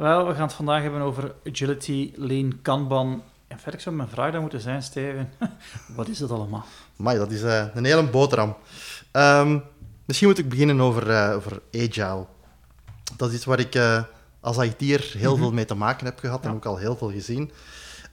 Wel, we gaan het vandaag hebben over agility, lean, kanban. En verder zou mijn vraag dan moeten zijn, Steven. Wat is dat allemaal? Maar dat is uh, een hele boterham. Um, misschien moet ik beginnen over, uh, over agile. Dat is iets waar ik uh, als IT'er heel -hmm. veel mee te maken heb gehad ja. en ook al heel veel gezien.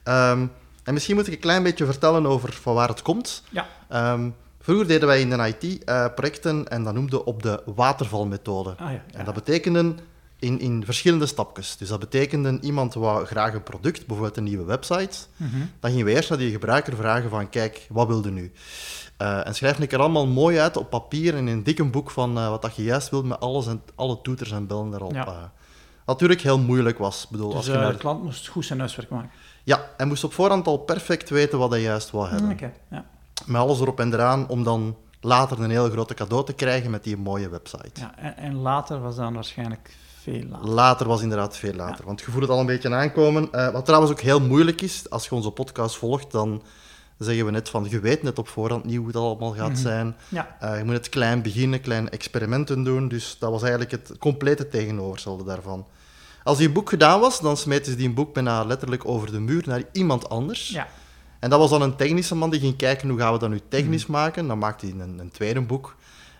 Um, en misschien moet ik een klein beetje vertellen over van waar het komt. Ja. Um, vroeger deden wij in de IT projecten en dat noemden op de watervalmethode. Ah, ja. En dat betekende in, in verschillende stapjes. Dus dat betekende, iemand wou graag een product, bijvoorbeeld een nieuwe website. Mm -hmm. Dan gingen we eerst naar die gebruiker vragen van, kijk, wat wilde nu? Uh, en schrijf ik er allemaal mooi uit op papier en in een dikke boek van uh, wat dat je juist wilt met alles en, alle toeters en bellen erop. Ja. Uh, natuurlijk heel moeilijk was. Bedoel, Dus als je naar... de klant moest goed zijn huiswerk maken. Ja, hij moest op voorhand al perfect weten wat hij juist wou hebben. Mm, ja. Met alles erop en eraan, om dan later een heel grote cadeau te krijgen met die mooie website. ja en, en later was dan waarschijnlijk veel later. Later was inderdaad veel later, want je voelt het al een beetje aankomen. Uh, wat trouwens ook heel moeilijk is, als je onze podcast volgt, dan zeggen we net van, je weet net op voorhand niet hoe het allemaal gaat Mhm. zijn. Ja, Uh, je moet het klein beginnen, kleine experimenten doen, dus dat was eigenlijk het complete tegenovergestelde daarvan. Als die boek gedaan was, dan smeten ze die boek bijna letterlijk over de muur naar iemand anders. ja. En dat was dan een technische man die ging kijken hoe gaan we dat nu technisch Mhm. maken. Dan maakte hij een, een tweede boek.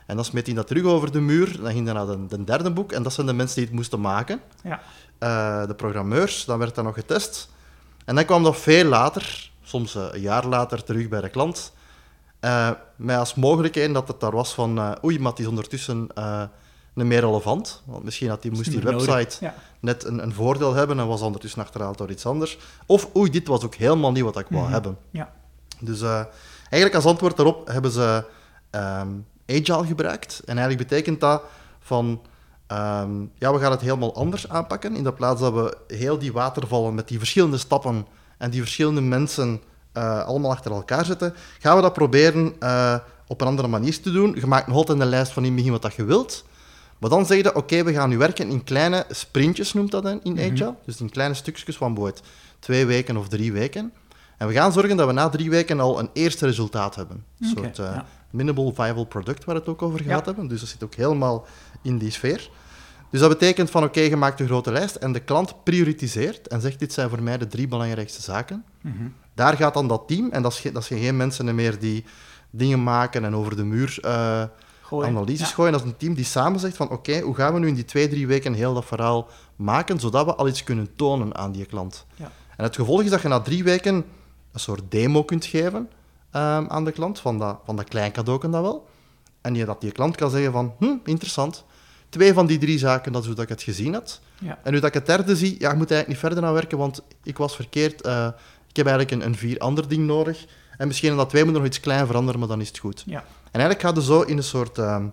En dan smeet hij dat terug over de muur. Dan ging hij naar de, de derde boek. En dat zijn de mensen die het moesten maken. Ja. Uh, de programmeurs. Dan werd dat nog getest. En dan kwam dat veel later, soms uh, een jaar later, terug bij de klant. Uh, met als mogelijkheid dat het daar was van... Uh, oei, maar het is ondertussen meer relevant. Want misschien had die, moest die website Ja. net een, een voordeel hebben en was ondertussen achterhaald door iets anders. Of oei, dit was ook helemaal niet wat ik wou Mhm. hebben. Ja. Dus uh, eigenlijk als antwoord daarop hebben ze um, Agile gebruikt. En eigenlijk betekent dat van... Um, ja, we gaan het helemaal anders aanpakken. In de plaats dat we heel die watervallen met die verschillende stappen en die verschillende mensen uh, allemaal achter elkaar zetten, gaan we dat proberen uh, op een andere manier te doen. Je maakt nog altijd een lijst van in het begin wat dat je wilt. Maar dan zeg je, oké, okay, we gaan nu werken in kleine sprintjes, noemt dat in Agile. Mm -hmm. Dus in kleine stukjes van bijvoorbeeld twee weken of drie weken. En we gaan zorgen dat we na drie weken al een eerste resultaat hebben. Een Okay, soort uh, ja. Minimal viable product waar we het ook over gehad Ja. hebben. Dus dat zit ook helemaal in die sfeer. Dus dat betekent van, oké, okay, je maakt een grote lijst en de klant prioritiseert en zegt, dit zijn voor mij de drie belangrijkste zaken. Mhm. Daar gaat dan dat team, en dat, zijn geen mensen meer die dingen maken en over de muur uh, Gooien. analyses Ja. gooien. Dat is een team die samen zegt van, oké, hoe gaan we nu in die twee, drie weken heel dat verhaal maken, zodat we al iets kunnen tonen aan die klant. Ja. En het gevolg is dat je na drie weken een soort demo kunt geven um, aan de klant, van dat, van dat klein cadeau dat wel. En je, dat die klant kan zeggen van, hm, interessant. Twee van die drie zaken, dat is hoe dat ik het gezien had. Ja. En nu dat ik het derde zie, ja, ik moet eigenlijk niet verder aan werken, want ik was verkeerd. Uh, ik heb eigenlijk een, een vier ander ding nodig. En misschien aan dat twee moet nog iets klein veranderen, maar dan is het goed. Ja. En eigenlijk gaat het zo in een soort uh,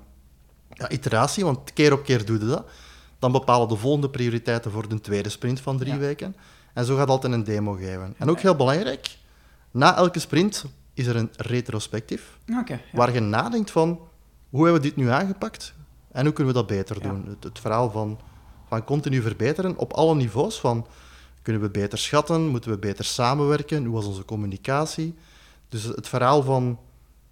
ja, iteratie, want keer op keer doe je dat. Dan bepalen de volgende prioriteiten voor de tweede sprint van drie Ja. weken. En zo gaat altijd een demo geven. En ook heel belangrijk, na elke sprint is er een retrospectief, ja. waar je nadenkt van, hoe hebben we dit nu aangepakt? En hoe kunnen we dat beter Ja. doen? Het, het verhaal van, van continu verbeteren op alle niveaus. Van, kunnen we beter schatten? Moeten we beter samenwerken? Hoe was onze communicatie? Dus het verhaal van,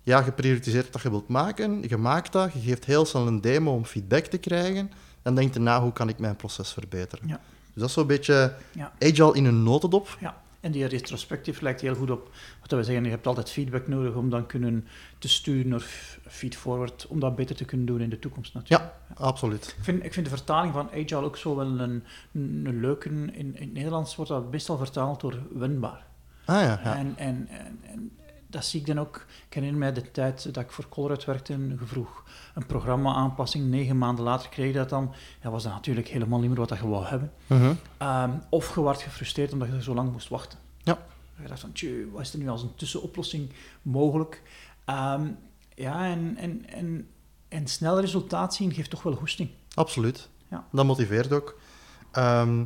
ja, je prioritiseert wat je wilt maken, je maakt dat, je geeft heel snel een demo om feedback te krijgen, en denkt erna, hoe kan ik mijn proces verbeteren? Ja. Dus dat is zo'n beetje agile in een notendop. Ja, en die retrospectief lijkt heel goed op wat we zeggen. Je hebt altijd feedback nodig om dan kunnen te sturen of feed-forward, om dat beter te kunnen doen in de toekomst natuurlijk. Ja, absoluut. Ik vind, ik vind de vertaling van agile ook zo wel een, een leuke. In, in het Nederlands wordt dat meestal vertaald door wendbaar. Ah ja, ja. En, en, en, en dat zie ik dan ook. Ik herinner mij de tijd dat ik voor Colruyt werkte. en Je vroeg een programma-aanpassing. Negen maanden later kreeg je dat dan. Ja, was dat natuurlijk helemaal niet meer wat je wou hebben. Mhm. Ehm, of je werd gefrustreerd omdat je zo lang moest wachten. Ja. Je dacht van, tjie, wat is er nu als een tussenoplossing mogelijk? Ehm, ja, en, en, en, en snel resultaat zien geeft toch wel goesting. Absoluut. Ja. Dat motiveert ook. Ehm,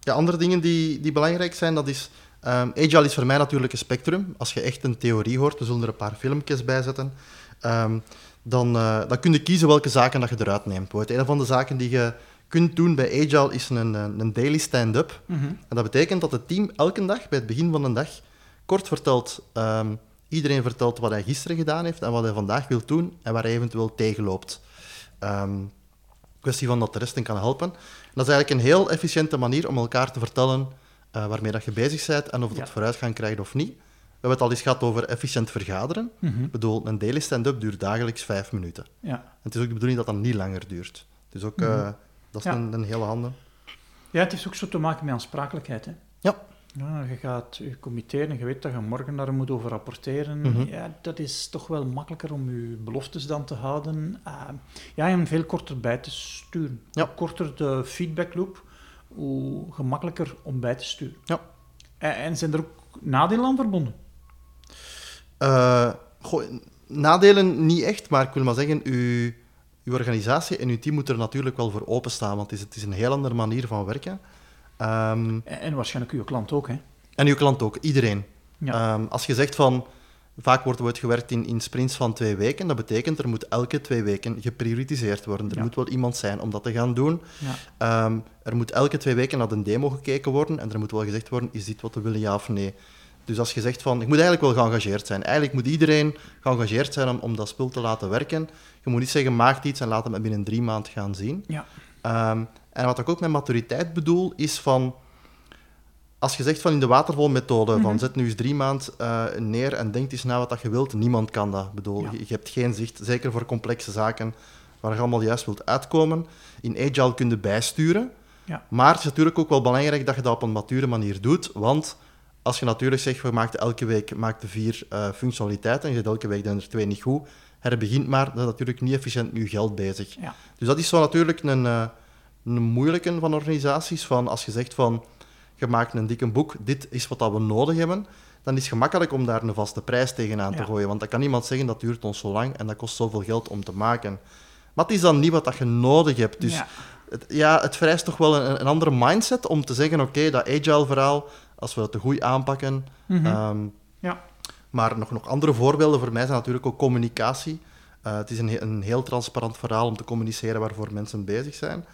Ja, andere dingen die, die belangrijk zijn, dat is... ehm, Agile is voor mij natuurlijk een spectrum. Als je echt een theorie hoort, we zullen er een paar filmpjes bij zetten, ehm, dan, eh, dan kun je kiezen welke zaken dat je eruit neemt. Een van de zaken die je kunt doen bij Agile is een, een daily stand-up. Mhm. En dat betekent dat het team elke dag, bij het begin van de dag, kort vertelt... ehm, iedereen vertelt wat hij gisteren gedaan heeft en wat hij vandaag wil doen en waar hij eventueel tegenloopt. Ehm kwestie van dat de rest kan helpen. En dat is eigenlijk een heel efficiënte manier om elkaar te vertellen eh, waarmee dat je bezig bent en of dat Ja. vooruitgang krijgt of niet. We hebben het al eens gehad over efficiënt vergaderen. Mhm. Ik bedoel, een daily stand-up duurt dagelijks vijf minuten. Ja. En het is ook de bedoeling dat dat niet langer duurt. Dus ook, eh, dat is Ja. een, een hele hande. ja, het heeft ook zo te maken met aansprakelijkheid. Hè. Ja. Ja, je gaat je committeren en je weet dat je morgen daar moet over rapporteren. Mhm. Ja, dat is toch wel makkelijker om je beloftes dan te houden. Ah, ja, en veel korter bij te sturen. Ja. Korter de feedbackloop, hoe gemakkelijker om bij te sturen. Ja. En, en zijn er ook nadelen aan verbonden? Goh, nadelen niet echt, maar ik wil maar zeggen, uw, uw organisatie en uw team moeten er natuurlijk wel voor openstaan, want het is, het is een heel andere manier van werken. Ehm, En, en waarschijnlijk uw klant ook, hè? en uw klant ook, iedereen. Ja. Ehm, als je zegt van, vaak wordt wordt gewerkt in, in sprints van twee weken, dat betekent er moet elke twee weken geprioritiseerd worden. Er Ja. moet wel iemand zijn om dat te gaan doen. ja. Ehm, er moet elke twee weken naar een demo gekeken worden en er moet wel gezegd worden, is dit wat we willen, ja of nee. Dus als je zegt van, ik moet eigenlijk wel geëngageerd zijn. Eigenlijk moet iedereen geëngageerd zijn om, om dat spul te laten werken. Je moet niet zeggen, maak iets en laat het binnen drie maanden gaan zien. ja. Ehm, en wat ik ook met maturiteit bedoel, is van... Als je zegt van in de watervalmethode, van zet nu eens drie maanden eh, neer en denk eens na wat dat je wilt, niemand kan dat. Bedoel, Ja. je, je hebt geen zicht, zeker voor complexe zaken waar je allemaal juist wilt uitkomen. In Agile kun je bijsturen, Ja. maar het is natuurlijk ook wel belangrijk dat je dat op een mature manier doet, want als je natuurlijk zegt, we maken elke week vier eh, functionaliteiten en je hebt elke week er twee niet goed, herbegint maar, dat is natuurlijk niet efficiënt nu geld bezig. Ja. Dus dat is zo natuurlijk een, eh, een moeilijke van organisaties. Van als je zegt van, je maakt een dikke boek, dit is wat dat we nodig hebben, dan is het gemakkelijk om daar een vaste prijs tegenaan te gooien. Want dan kan iemand zeggen, dat duurt ons zo lang en dat kost zoveel geld om te maken. Maar het is dan niet wat dat je nodig hebt. Dus Ja. het, ja, het vereist toch wel een, een andere mindset om te zeggen, oké, dat agile-verhaal, als we dat te goed aanpakken... Mhm. ehm, Ja. maar nog, nog andere voorbeelden voor mij zijn natuurlijk ook communicatie. Eh, het is een, een heel transparant verhaal om te communiceren waarvoor mensen bezig zijn.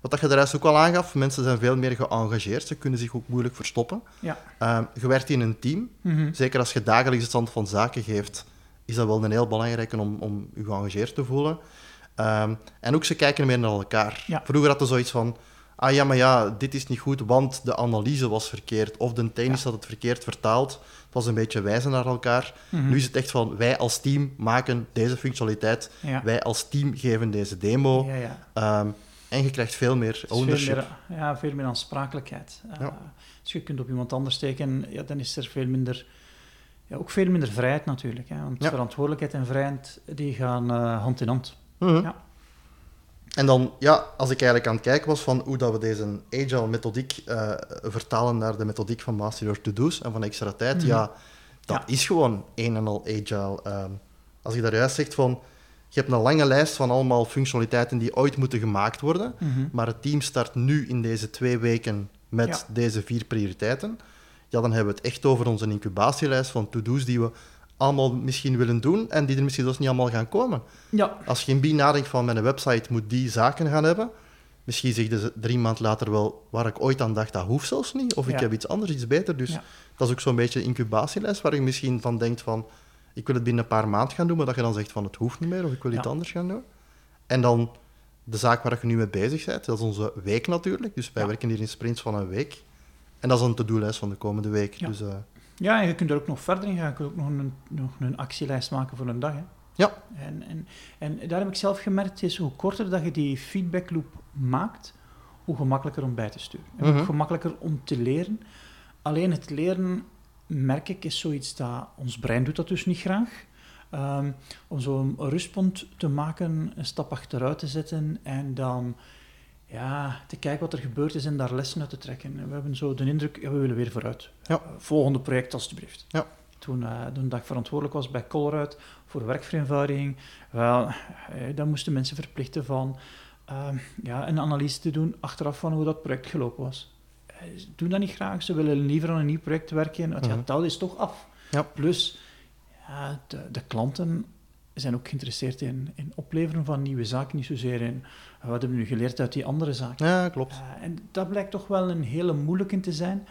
Wat je daaruit ook al aangaf, mensen zijn veel meer geëngageerd. Ze kunnen zich ook moeilijk verstoppen. Ja. Ehm, je werkt in een team. Mhm. Zeker als je dagelijks de stand van zaken geeft, is dat wel een heel belangrijke om, om je geëngageerd te voelen. Ehm, en ook ze kijken meer naar elkaar. Ja. Vroeger hadden ze zoiets van, ah ja, maar ja, dit is niet goed, want de analyse was verkeerd. Of de technisch had het verkeerd vertaald. Het was een beetje wijzen naar elkaar. Mhm. Nu is het echt van, wij als team maken deze functionaliteit. Ja. Wij als team geven deze demo. Ja, ja. Ehm, en je krijgt veel meer is veel ownership. meer, ja, veel meer aansprakelijkheid. Uh, Ja. Als je kunt op iemand anders steken, ja, dan is er veel minder, ja, ook veel minder vrijheid natuurlijk. Hè, want Ja. verantwoordelijkheid en vrijheid die gaan eh, hand in hand. Mhm. Ja. En dan, ja, als ik eigenlijk aan het kijken was van hoe dat we deze agile methodiek eh, vertalen naar de methodiek van Master Your To-Do's en van extra tijd, Mhm. ja, dat Ja. is gewoon een en al agile. Ehm, als je daar juist zegt van, je hebt een lange lijst van allemaal functionaliteiten die ooit moeten gemaakt worden, Mhm. maar het team start nu in deze twee weken met Ja. deze vier prioriteiten, ja, dan hebben we het echt over onze incubatielijst van to-do's die we allemaal misschien willen doen en die er misschien zelfs niet allemaal gaan komen. Ja, Als je in B nadenkt van mijn website moet die zaken gaan hebben, misschien zeg je ze drie maanden later wel waar ik ooit aan dacht, dat hoeft zelfs niet. Of ik heb iets anders, iets beter. Dus Ja. dat is ook zo'n beetje een incubatielijst waar je misschien van denkt van ik wil het binnen een paar maanden gaan doen, maar dat je dan zegt van het hoeft niet meer of ik wil iets anders gaan doen. En dan de zaak waar je nu mee bezig bent, dat is onze week natuurlijk. Dus wij Ja. werken hier in sprints van een week. En dat is een to-do-lijst van de komende week. Ja. Dus, eh, ja, en je kunt er ook nog verder in gaan. Je kunt ook nog een, nog een actielijst maken voor een dag. Hè. Ja. En, en, en daar heb ik zelf gemerkt, is hoe korter dat je die feedbackloop maakt, hoe gemakkelijker om bij te sturen. En Mhm. hoe gemakkelijker om te leren. Alleen het leren, merk ik, is zoiets dat ons brein doet dat dus niet graag. Ehm, om zo'n rustpunt te maken, een stap achteruit te zetten en dan ja, te kijken wat er gebeurd is en daar lessen uit te trekken. En we hebben zo de indruk, ja, we willen weer vooruit. Ja. Eh, volgende project, alstublieft. Ja. Toen, eh, toen dat ik verantwoordelijk was bij Colruyt voor werkvereenvoudiging, wel, eh, dan moesten mensen verplichten van ehm, ja, een analyse te doen achteraf van hoe dat project gelopen was. Doen dat niet graag. Ze willen liever aan een nieuw project werken, want het touw is toch af. Ja. Plus, ja, de, de klanten zijn ook geïnteresseerd in, in opleveren van nieuwe zaken, niet zozeer in eh, wat hebben we nu geleerd uit die andere zaken. Ja, klopt. Eh, en dat blijkt toch wel een hele moeilijke te zijn,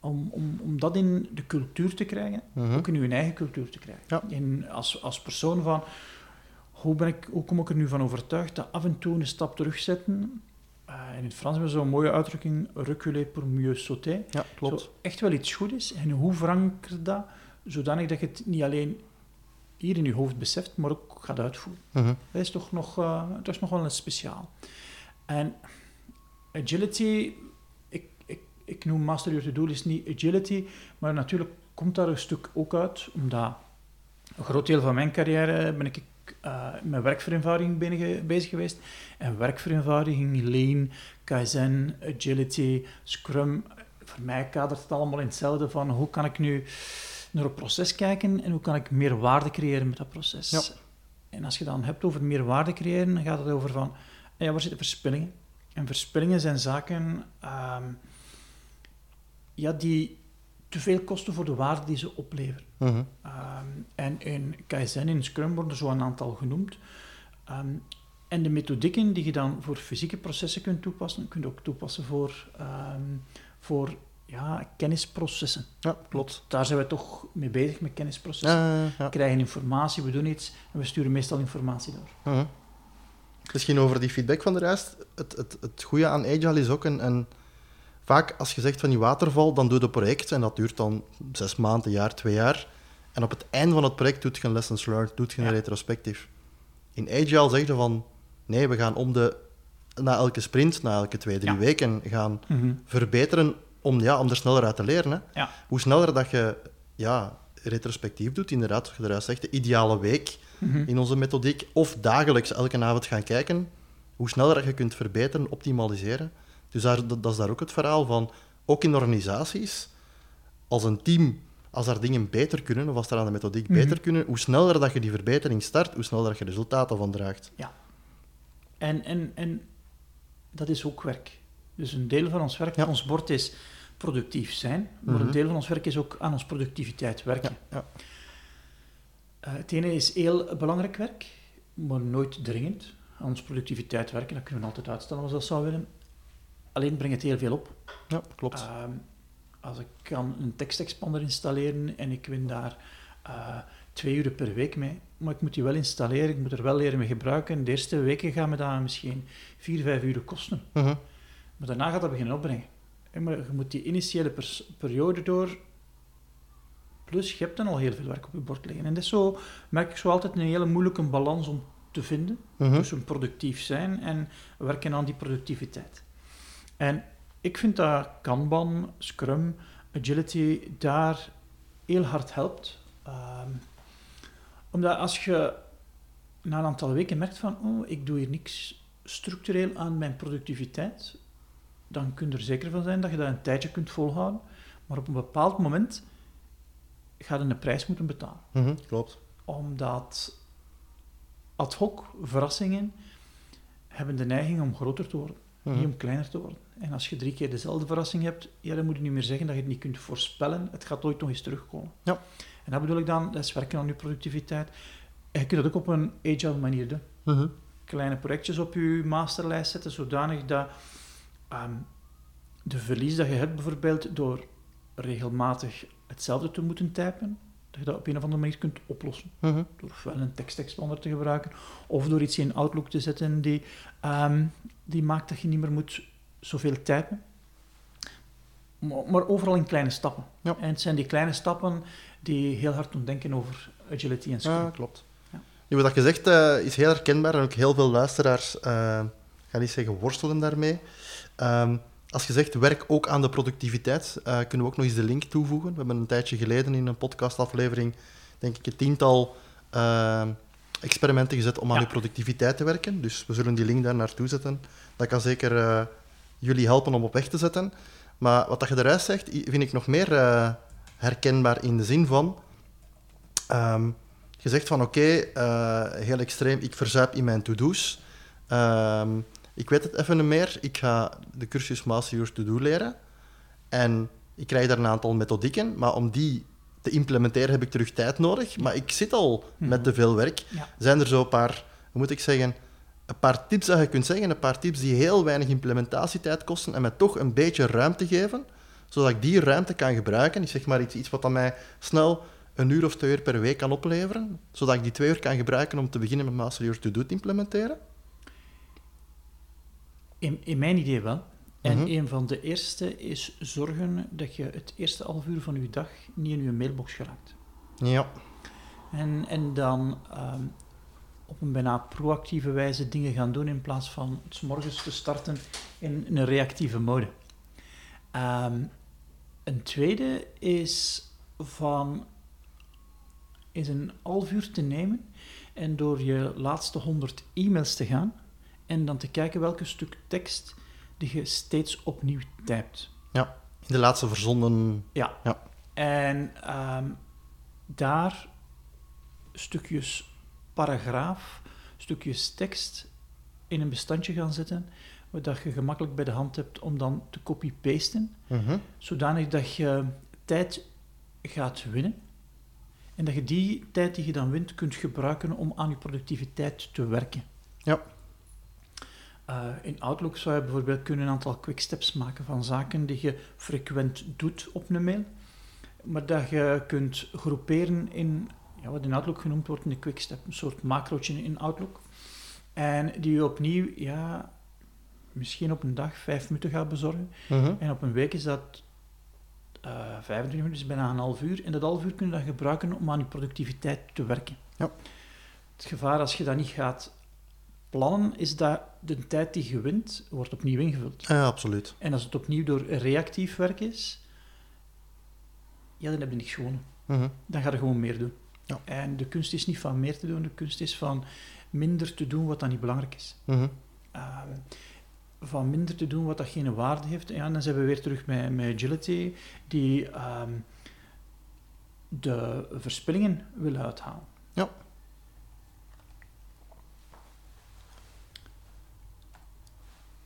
om, om, om dat in de cultuur te krijgen, Mhm. ook in uw eigen cultuur te krijgen. Ja. In, als, als persoon van, hoe, ben ik, hoe kom ik er nu van overtuigd dat af en toe een stap terugzetten, eh in het Frans hebben we zo'n mooie uitdrukking, reculer pour mieux sauter, Ja, klopt. zo echt wel iets goed is. En hoe veranker dat, zodanig dat je het niet alleen hier in je hoofd beseft, maar ook gaat uitvoeren. Mhm. Dat is toch nog, eh, dat is nog wel een speciaal. En agility, ik, ik, ik noem Master Your To-Do List niet agility, maar natuurlijk komt daar een stuk ook uit, omdat een groot deel van mijn carrière ben ik eh, met werkvereenvoudiging bene- bezig geweest. En werkvereenvoudiging, Lean, Kaizen, Agility, Scrum, voor mij kadert het allemaal in hetzelfde van hoe kan ik nu naar een proces kijken en hoe kan ik meer waarde creëren met dat proces. Ja. En als je dan hebt over meer waarde creëren, dan gaat het over van, ja, waar zitten verspillingen? En verspillingen zijn zaken ehm, ja, die te veel kosten voor de waarde die ze opleveren. Mhm. Ehm, en in Kaizen, in Scrum worden zo een aantal genoemd. Ehm, en de methodieken die je dan voor fysieke processen kunt toepassen, kun je ook toepassen voor, ehm, voor ja, kennisprocessen. Ja, klopt. Daar zijn we toch mee bezig met kennisprocessen. Ja, ja. We krijgen informatie, we doen iets en we sturen meestal informatie door. Mhm. Misschien over die feedback van de rest. Het, het, het goede aan Agile is ook een, een... Vaak als je zegt van die waterval, dan doe je een project en dat duurt dan zes maanden, een jaar, twee jaar. En op het einde van het project doet je een lessons learned, doet je een Ja. retrospectief. In Agile zeg je van, nee, we gaan om de... Na elke sprint, na elke twee, drie Ja. weken gaan verbeteren om, ja, om er sneller uit te leren. Hè. Ja. Hoe sneller dat je ja, retrospectief doet, inderdaad, wat je eruit zegt, de ideale week Mhm. in onze methodiek, of dagelijks elke avond gaan kijken, hoe sneller dat je kunt verbeteren, optimaliseren. Dus daar, dat, dat is daar ook het verhaal van, ook in organisaties, als een team, als daar dingen beter kunnen, of als daar aan de methodiek Mhm. beter kunnen, hoe sneller dat je die verbetering start, hoe sneller dat je resultaten van draagt. En, en, en dat is ook werk. Dus een deel van ons werk Ja. ons bord is productief zijn, maar Mhm. een deel van ons werk is ook aan onze productiviteit werken. Ja, Eh, het ene is heel belangrijk werk, maar nooit dringend. Aan onze productiviteit werken, dat kunnen we altijd uitstellen als we dat zouden willen. Alleen brengt het heel veel op. ja klopt. Ehm, als ik kan een tekstexpander installeren en ik win daar eh, twee uur per week mee, maar ik moet die wel installeren, ik moet er wel leren mee gebruiken. De eerste weken gaan me dat misschien vier, vijf uur kosten. Mhm. Maar daarna gaat dat beginnen opbrengen. En maar je moet die initiële periode door. Plus, je hebt dan al heel veel werk op je bord liggen. En dat is zo, merk ik zo altijd een hele moeilijke balans om te vinden Mhm. tussen productief zijn en werken aan die productiviteit. En ik vind dat Kanban, Scrum, Agility daar heel hard helpt. Ehm, omdat als je na een aantal weken merkt van, oh, ik doe hier niks structureel aan mijn productiviteit, dan kun je er zeker van zijn dat je dat een tijdje kunt volhouden. Maar op een bepaald moment ga je een prijs moeten betalen Mhm, Klopt. omdat ad hoc verrassingen hebben de neiging om groter te worden, Mhm. niet om kleiner te worden. En als je drie keer dezelfde verrassing hebt, ja, dan moet je niet meer zeggen dat je het niet kunt voorspellen. Het gaat ooit nog eens terugkomen. Ja. En dat bedoel ik dan, dat is werken aan je productiviteit. En je kunt dat ook op een agile manier doen. Mhm. Kleine projectjes op je masterlijst zetten, zodanig dat ehm, de verlies dat je hebt bijvoorbeeld door regelmatig hetzelfde te moeten typen, dat je dat op een of andere manier kunt oplossen Mhm. door ofwel een tekstexpander te gebruiken, of door iets in Outlook te zetten die, ehm, die maakt dat je niet meer moet zoveel typen. Maar, maar overal in kleine stappen. Ja. En het zijn die kleine stappen die heel hard doen denken over agility en Scrum. Ja, klopt. Ja. Nu, wat je zegt eh, is heel herkenbaar en ook heel veel luisteraars, eh ga niet zeggen worstelen daarmee. Ehm, als je zegt werk ook aan de productiviteit, eh, kunnen we ook nog eens de link toevoegen. We hebben een tijdje geleden in een podcastaflevering, denk ik, een tiental eh, experimenten gezet om aan je productiviteit te werken. Dus we zullen die link daar naartoe zetten. Dat kan zeker eh, jullie helpen om op weg te zetten. Maar wat dat je eruit zegt, vind ik nog meer eh, herkenbaar in de zin van... ehm, je zegt van oké, eh, heel extreem, ik verzuip in mijn to-do's. Ehm, ik weet het even niet meer, ik ga de cursus Master Your To-Do leren. En ik krijg daar een aantal methodieken, maar om die te implementeren heb ik terug tijd nodig. Maar ik zit al met te veel werk. Ja. Zijn er zo een paar, hoe moet ik zeggen, een paar tips dat je kunt zeggen, een paar tips die heel weinig implementatietijd kosten en mij toch een beetje ruimte geven, zodat ik die ruimte kan gebruiken. Ik zeg maar iets, iets wat aan mij snel een uur of twee uur per week kan opleveren, zodat ik die twee uur kan gebruiken om te beginnen met Master Your To-Do te implementeren. In, in mijn idee wel. En Mhm. een van de eerste is zorgen dat je het eerste half uur van je dag niet in je mailbox geraakt. Ja. En, en dan ehm, op een bijna proactieve wijze dingen gaan doen in plaats van het 's morgens te starten in een reactieve mode. Ehm, een tweede is van is een half uur te nemen en door je laatste 100 e-mails te gaan en dan te kijken welke stuk tekst die je steeds opnieuw typt. In de laatste verzonden... Ja. Ja. En ehm, daar stukjes paragraaf, stukjes tekst in een bestandje gaan zetten, wat je gemakkelijk bij de hand hebt om dan te copy-pasten, Mhm. zodanig dat je tijd gaat winnen. En dat je die tijd die je dan wint kunt gebruiken om aan je productiviteit te werken. Ja. Eh, in Outlook zou je bijvoorbeeld kunnen een aantal quick steps maken van zaken die je frequent doet op een mail, maar dat je kunt groeperen in ja, wat in Outlook genoemd wordt een quick step, een soort macrootje in Outlook. En die je opnieuw, ja, misschien op een dag vijf minuten gaat bezorgen. Mhm. En op een week is dat eh 25 minuten, dus bijna een half uur. En dat half uur kun je dan gebruiken om aan je productiviteit te werken. Ja. Het gevaar als je dat niet gaat plannen, is dat de tijd die je wint, wordt opnieuw ingevuld. Ja, absoluut. En als het opnieuw door reactief werk is, ja, dan heb je niks gewonnen. Mhm. Dan ga je gewoon meer doen. Ja. En de kunst is niet van meer te doen, de kunst is van minder te doen wat dan niet belangrijk is. Mhm. Uh, van minder te doen wat dat geen waarde heeft. Ja, dan zijn we weer terug met, met agility, die ehm, de verspillingen wil uithalen.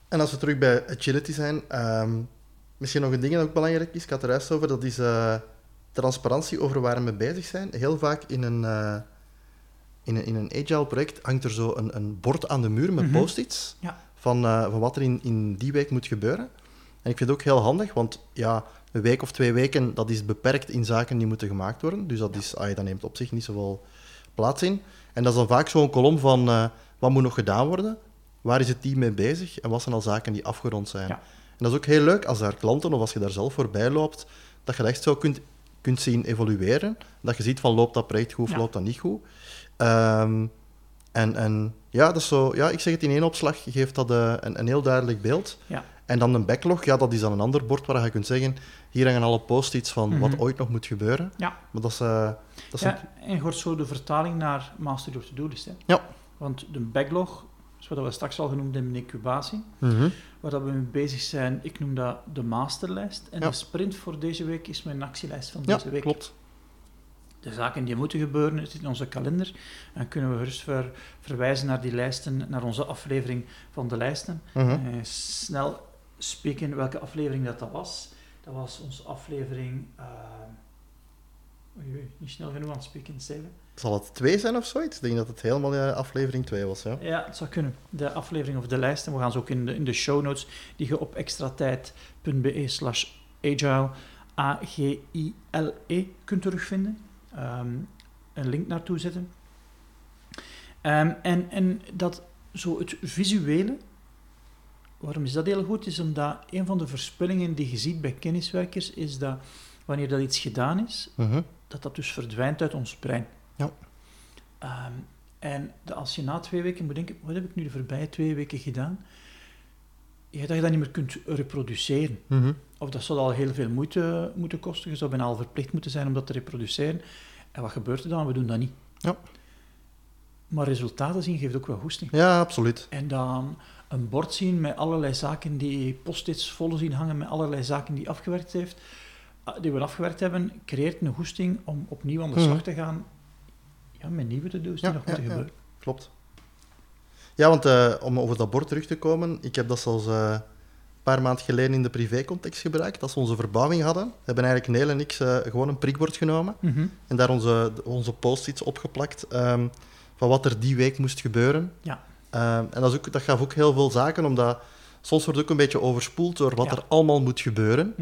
En als we terug bij agility zijn, ehm, misschien nog een ding dat ook belangrijk is, ik had er juist over, dat is eh, transparantie over waar we mee bezig zijn. Heel vaak in een, eh, in een, in een agile project hangt er zo een, een bord aan de muur met Mhm. post-its Ja. van, eh, van wat er in, in die week moet gebeuren. En ik vind het ook heel handig, want ja, een week of twee weken, dat is beperkt in zaken die moeten gemaakt worden. Dus dat, is, ah, dat neemt op zich niet zoveel plaats in. En dat is dan vaak zo'n kolom van wat moet nog gedaan worden, waar is het team mee bezig en wat zijn al zaken die afgerond zijn. Ja. En dat is ook heel leuk als daar klanten of als je daar zelf voorbij loopt, dat je dat echt zo kunt, kunt zien evolueren. Dat je ziet van loopt dat project goed of Ja. loopt dat niet goed. Ehm, en, en ja, dat is zo, ja, ik zeg het in één opslag, geeft dat eh, een, een heel duidelijk beeld. Ja. En dan een backlog, ja, dat is dan een ander bord waar je kunt zeggen, hier hangen alle post-its van wat Mhm. ooit nog moet gebeuren. Ja. Maar dat is, eh, dat is een- Ja, en je hoort zo de vertaling naar Master Your To-Do-list. hè. Ja. Want de backlog, wat we straks al genoemd hebben in incubatie, Mhm. waar dat we mee bezig zijn, ik noem dat de masterlijst. En Ja. de sprint voor deze week is mijn actielijst van Ja, deze week. klopt. de zaken die moeten gebeuren, het zit in onze kalender. En kunnen we gerust ver, verwijzen naar die lijsten, naar onze aflevering van de lijsten. Mhm. Eh, snel spreken welke aflevering dat, dat was. Dat was onze aflevering... eh, oei, oei, niet snel genoeg aan het spreken, Steven. Zal het twee zijn of zoiets? Ik denk dat het helemaal aflevering 2 was, ja. Ja, het zou kunnen. De aflevering of de lijsten. We gaan ze ook in de, in de show notes, die je op extratijd.be slash agile, A-G-I-L-E, kunt terugvinden. Ehm, een link naartoe zetten. Ehm, en, en dat zo het visuele, waarom is dat heel goed? Is omdat een van de verspillingen die je ziet bij kenniswerkers, is dat wanneer dat iets gedaan is, Mhm. dat dat dus verdwijnt uit ons brein. Ja. Ehm, en de- als je na twee weken moet denken, wat heb ik nu de voorbije twee weken gedaan? Ja, dat je dat niet meer kunt reproduceren. Mhm. Of dat zou al heel veel moeite moeten kosten. Je zou bijna al verplicht moeten zijn om dat te reproduceren. En wat gebeurt er dan? We doen dat niet. Ja. Maar resultaten zien geeft ook wel goesting. Ja, absoluut. En dan een bord zien met allerlei zaken die post-its vol zien hangen, met allerlei zaken die, afgewerkt heeft, ah, die we afgewerkt hebben, creëert een goesting om opnieuw aan de Mhm. slag te gaan ja, met nieuwe to-do's die nog moeten gebeuren. Klopt. Ja, want eh, om over dat bord terug te komen, ik heb dat zelfs eh, paar maanden geleden in de privécontext gebruikt. Als we onze verbouwing hadden, hebben eigenlijk Neel en ik eh, gewoon een prikbord genomen Mhm. en daar onze, onze post-its opgeplakt ehm, van wat er die week moest gebeuren. Ja. Ehm, en dat, is ook, dat gaf ook heel veel zaken, omdat soms wordt ook een beetje overspoeld door wat Ja. er allemaal moet gebeuren.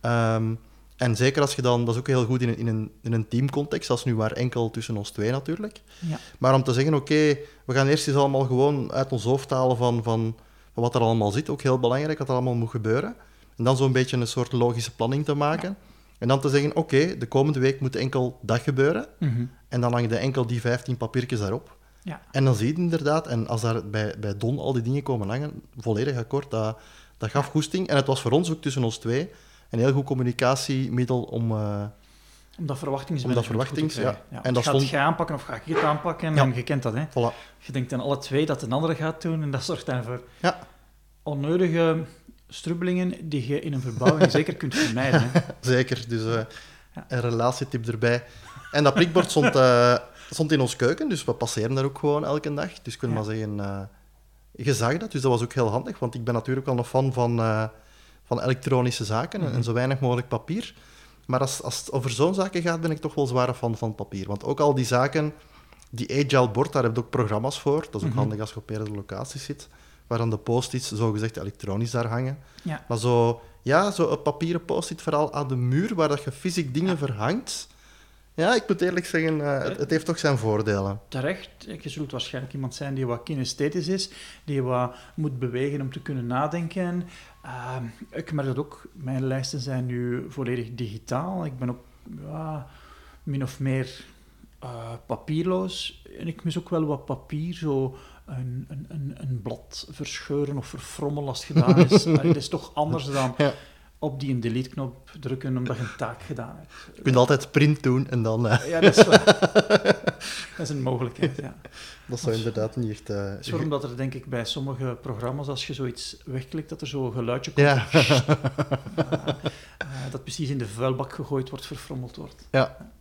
Ehm, en zeker als je dan, dat is ook heel goed in een, in een, in een teamcontext, dat is nu maar enkel tussen ons twee natuurlijk. Ja. Maar om te zeggen, oké, we gaan eerst eens allemaal gewoon uit ons hoofd halen van, van, van wat er allemaal zit, ook heel belangrijk wat er allemaal moet gebeuren. En dan zo'n beetje een soort logische planning te maken. En dan te zeggen, oké, de komende week moet enkel dat gebeuren. Mhm. En dan hang je enkel die 15 papiertjes daarop. Ja. En dan zie je inderdaad, en als daar bij, bij Don al die dingen komen hangen, volledig akkoord, dat, dat gaf goesting. En het was voor ons ook tussen ons twee een heel goed communicatiemiddel om... eh, Om dat verwachtingsmanagement Om dat verwachtings- ja. En dat gaat stond- je aanpakken of ga ik het aanpakken? Ja. En je kent dat, hè. voilà. Je denkt aan alle twee dat een andere gaat doen en dat zorgt dan voor Ja. onnodige strubbelingen die je in een verbouwing zeker kunt vermijden. Hè. Zeker, dus eh, een relatietip erbij. En dat prikbord stond, eh, stond in ons keuken, dus we passeren daar ook gewoon elke dag. Dus ik wil maar zeggen, je zag dat, dus dat was ook heel handig, want ik ben natuurlijk wel een fan van, van elektronische zaken en- Mhm. en zo weinig mogelijk papier. Maar als, als het over zo'n zaken gaat, ben ik toch wel zware fan van papier. Want ook al die zaken, die agile board, daar heb je ook programma's voor. Dat is ook Mhm. handig als je op meerdere locaties zit, waar dan de post-its zogezegd elektronisch daar hangen. Ja. Maar zo, ja, zo een papieren post-it vooral aan de muur, waar dat je fysiek dingen verhangt. Ja, ik moet eerlijk zeggen, eh, het, het heeft toch zijn voordelen. Terecht, je zult waarschijnlijk iemand zijn die wat kinesthetisch is, die wat moet bewegen om te kunnen nadenken. Uh, ik merk dat ook, mijn lijsten zijn nu volledig digitaal. Ik ben ook ja, min of meer eh, papierloos. En ik mis ook wel wat papier, zo een, een, een, een blad verscheuren of verfrommelen als het gedaan is. Dat is toch anders dan Ja. Op die een delete-knop drukken omdat je een taak gedaan hebt. Je kunt altijd print doen en dan... eh, Ja, dat is dat is een mogelijkheid, ja. dat zou inderdaad niet echt... eh, Het is waarom dat er denk ik bij sommige programma's, als je zoiets wegklikt, dat er zo'n geluidje komt. Ja, eh, dat precies in de vuilbak gegooid wordt, verfrommeld wordt. ja.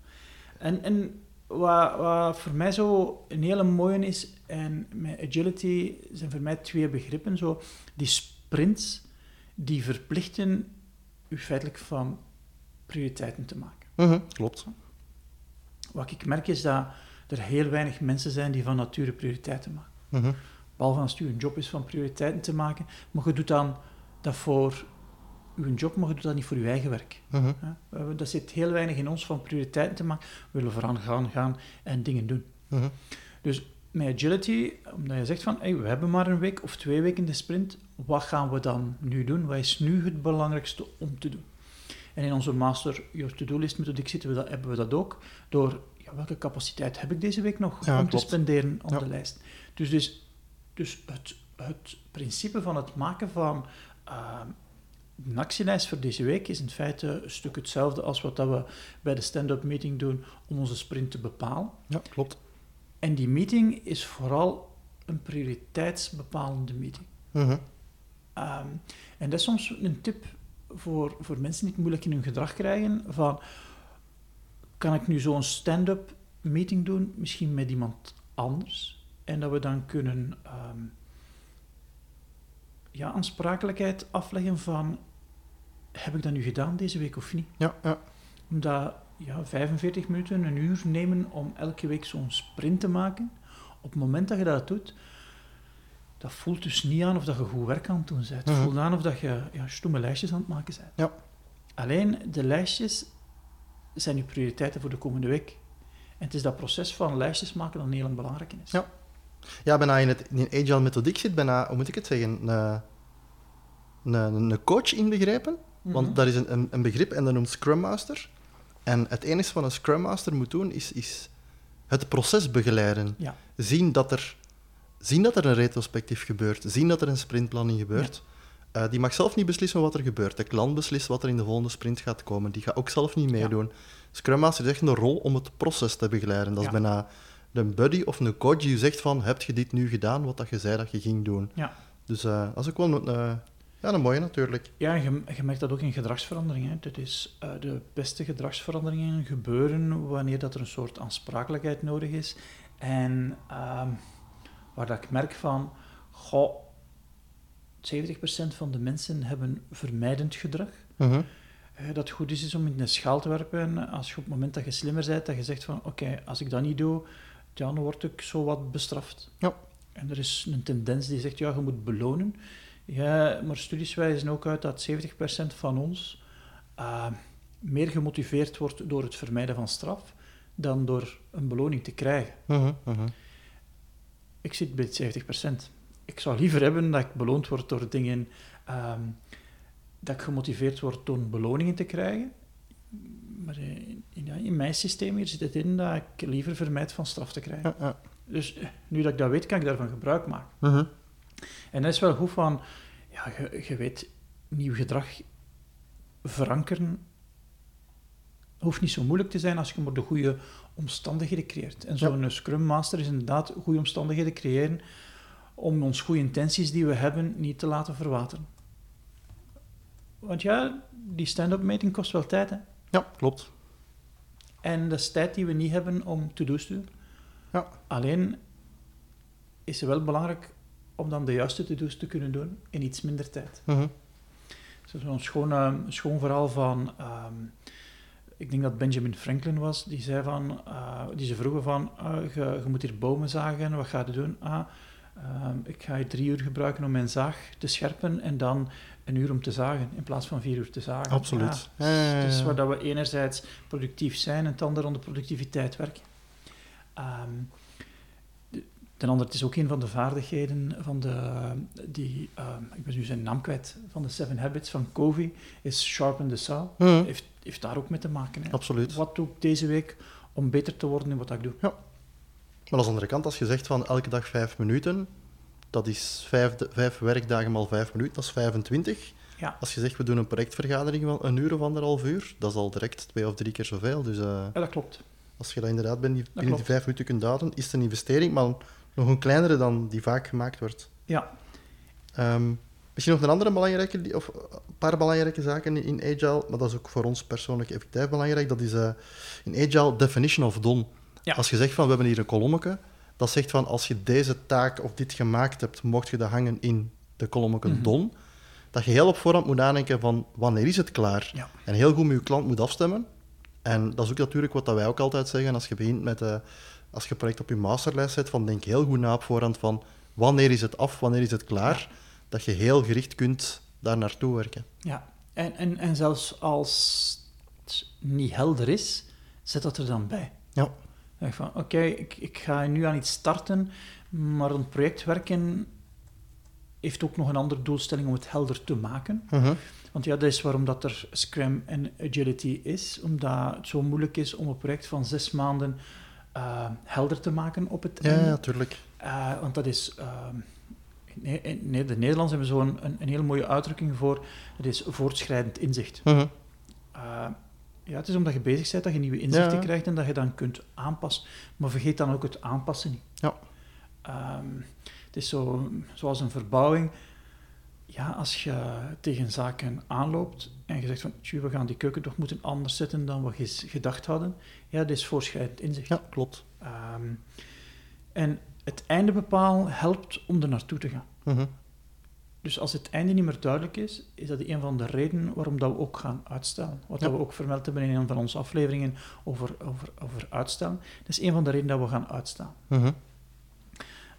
En, en wat, wat voor mij zo een hele mooie is, en met agility zijn voor mij twee begrippen. Zo, die sprints, die verplichten u feitelijk van prioriteiten te maken. Mhm, klopt. Wat ik merk is dat er heel weinig mensen zijn die van nature prioriteiten maken. Mhm, Behalve als het uw job is van prioriteiten te maken. Maar je doet dan dat voor uw job, maar je doet dat niet voor uw eigen werk. mhm. hebben- Dat zit heel weinig in ons van prioriteiten te maken. We willen vooraan gaan, gaan en dingen doen. Dus met agility, omdat je zegt van, hey, we hebben maar een week of twee weken de sprint, wat gaan we dan nu doen? Wat is nu het belangrijkste om te doen? En in onze master Your To-Do-list methodiek zitten we dat, hebben we dat ook, door ja, welke capaciteit heb ik deze week nog Ja, om te spenderen op Ja. de lijst. Dus, dus, dus het, het principe van het maken van uh, een actielijst voor deze week is in feite een stuk hetzelfde als wat dat we bij de stand-up meeting doen om onze sprint te bepalen. Ja, klopt. En die meeting is vooral een prioriteitsbepalende meeting. Mhm. Ehm, en dat is soms een tip voor, voor mensen die het moeilijk in hun gedrag krijgen, van kan ik nu zo'n stand-up meeting doen, misschien met iemand anders, en dat we dan kunnen ehm, ja, aansprakelijkheid afleggen van heb ik dat nu gedaan deze week of niet? Ja, ja. Omdat ja, 45 minuten, een uur nemen om elke week zo'n sprint te maken. Op het moment dat je dat doet, dat voelt dus niet aan of dat je goed werk aan het doen bent. Het Mhm. voelt aan of dat je ja, stomme lijstjes aan het maken bent. Ja. Alleen de lijstjes zijn je prioriteiten voor de komende week. En het is dat proces van lijstjes maken dat heel belangrijk is. Ja. Ja, bijna in, het, in agile methodiek zit bijna, hoe moet ik het zeggen, een, een, een coach inbegrepen. Want dat is een, een, een begrip en dat noemt Scrum Master. En het enige wat een Scrum Master moet doen, is, is het proces begeleiden. Ja. Zien, dat er, zien dat er een retrospectief gebeurt. Zien dat er een sprintplanning gebeurt. Eh, die mag zelf niet beslissen wat er gebeurt. De klant beslist wat er in de volgende sprint gaat komen. Die gaat ook zelf niet meedoen. Scrum Master is echt een rol om het proces te begeleiden. Dat is Ja. bijna een buddy of een coach die zegt van, heb je dit nu gedaan, wat dat je zei dat je ging doen. Ja. Dus eh, dat is ook wel een, eh, ja, een mooie natuurlijk. Ja, je, je merkt dat ook in gedragsverandering. Hè. Dat is, eh, de beste gedragsveranderingen gebeuren wanneer dat er een soort aansprakelijkheid nodig is. En ehm, waar dat ik merk van, goh, 70% van de mensen hebben vermijdend gedrag. Mhm. Eh, dat het goed is, is om in de schaal te werpen. Als je op het moment dat je slimmer bent, dat je zegt van oké, als ik dat niet doe, dan word ik zo wat bestraft. Ja. En er is een tendens die zegt, ja, je moet belonen. Ja, maar studies wijzen ook uit dat 70% van ons eh, meer gemotiveerd wordt door het vermijden van straf dan door een beloning te krijgen. Mhm, mhm. Ik zit bij het 70%. Ik zou liever hebben dat ik beloond word door dingen... ehm, dat ik gemotiveerd word door beloningen te krijgen. Maar in, in, mijn systeem hier zit het in dat ik liever vermijd van straf te krijgen. Dus eh, nu dat ik dat weet, kan ik daarvan gebruik maken. Mhm. En dat is wel goed van... Ja, je, je weet, nieuw gedrag verankeren hoeft niet zo moeilijk te zijn als je maar de goede omstandigheden creëert. En zo'n Scrum Master is inderdaad goede omstandigheden creëren om ons goede intenties die we hebben niet te laten verwateren. Want ja, die stand-up meeting kost wel tijd, hè. ja, klopt. En dat is tijd die we niet hebben om to-do's te doen. Ja. Alleen is het wel belangrijk om dan de juiste to-do's te kunnen doen in iets minder tijd. Mhm. Zo'n schoon, eh, schoon verhaal van, ehm, ik denk dat Benjamin Franklin was, die zei van, eh, die ze vroegen van, ah, je, moet hier bomen zagen, wat ga je doen? Ah, ehm, ik ga hier drie uur gebruiken om mijn zaag te scherpen en dan een uur om te zagen, in plaats van vier uur te zagen. Absoluut. Ja, Ja, ja, ja, dus waar dat we enerzijds productief zijn en het andere de productiviteit werken. Ehm, ten andere, het is ook een van de vaardigheden van de, die, ehm, ik ben nu zijn naam kwijt, van de Seven Habits van Covey, is sharpen the saw. Mhm. Heeft, heeft daar ook mee te maken. Hè. Absoluut. Wat doe ik deze week om beter te worden in wat ik doe? Maar aan de andere kant, als je zegt van elke dag vijf minuten, dat is vijf, vijf werkdagen mal vijf minuten, dat is 25. Ja, Als je zegt, we doen een projectvergadering van een uur of anderhalf uur, dat is al direct twee of drie keer zoveel. Dus eh, ja dat klopt. als je dat inderdaad binnen die, binnen die vijf minuten kunt houden, is het een investering, maar nog een kleinere dan die vaak gemaakt wordt. Ja, Ehm, misschien nog een andere belangrijke, of een paar belangrijke zaken in Agile, maar dat is ook voor ons persoonlijk effectief belangrijk. Dat is eh, in Agile definition of done. Ja. Als je zegt van we hebben hier een kolommetje, dat zegt van als je deze taak of dit gemaakt hebt, mocht je dat hangen in de kolommetje Mhm. done. Dat je heel op voorhand moet nadenken van wanneer is het klaar? Ja. En heel goed met je klant moet afstemmen. En dat is ook natuurlijk wat dat wij ook altijd zeggen als je begint met, eh, als je een project op je masterlijst zet, van denk heel goed na op voorhand van wanneer is het af, wanneer is het klaar, dat je heel gericht kunt daar naartoe werken. ja. En, en, en zelfs als het niet helder is, zet dat er dan bij. Ja. Zeg van, oké, ik, ik ga nu aan iets starten, maar een project werken heeft ook nog een andere doelstelling om het helder te maken. Mhm. Want ja, dat is waarom dat er Scrum en Agility is, omdat het zo moeilijk is om een project van zes maanden eh, helder te maken op het Ja, einde. ja, tuurlijk. Eh, want dat is... ehm, in, Ne- in Ne- de Nederlanders hebben zo'n een, een hele mooie uitdrukking voor, dat is voortschrijdend inzicht. Mhm. Eh, ja, het is omdat je bezig bent dat je nieuwe inzichten Ja. krijgt en dat je dan kunt aanpassen. Maar vergeet dan ook het aanpassen niet. Ja. Ehm, het is zo, zoals een verbouwing. Ja, als je tegen zaken aanloopt en je zegt van, "Tjoe, we gaan die keuken toch moeten anders zetten dan s- gedacht hadden. Ja, dat is voortschrijdend inzicht. Ja, klopt. Ehm, en het einde bepaal helpt om er naartoe te gaan. Mhm. Dus als het einde niet meer duidelijk is, is dat een van de redenen waarom dat we ook gaan uitstellen. Wat Ja. dat we ook vermeld hebben in een van onze afleveringen over, over, over uitstellen. Dat is een van de redenen dat we gaan uitstellen. Mhm.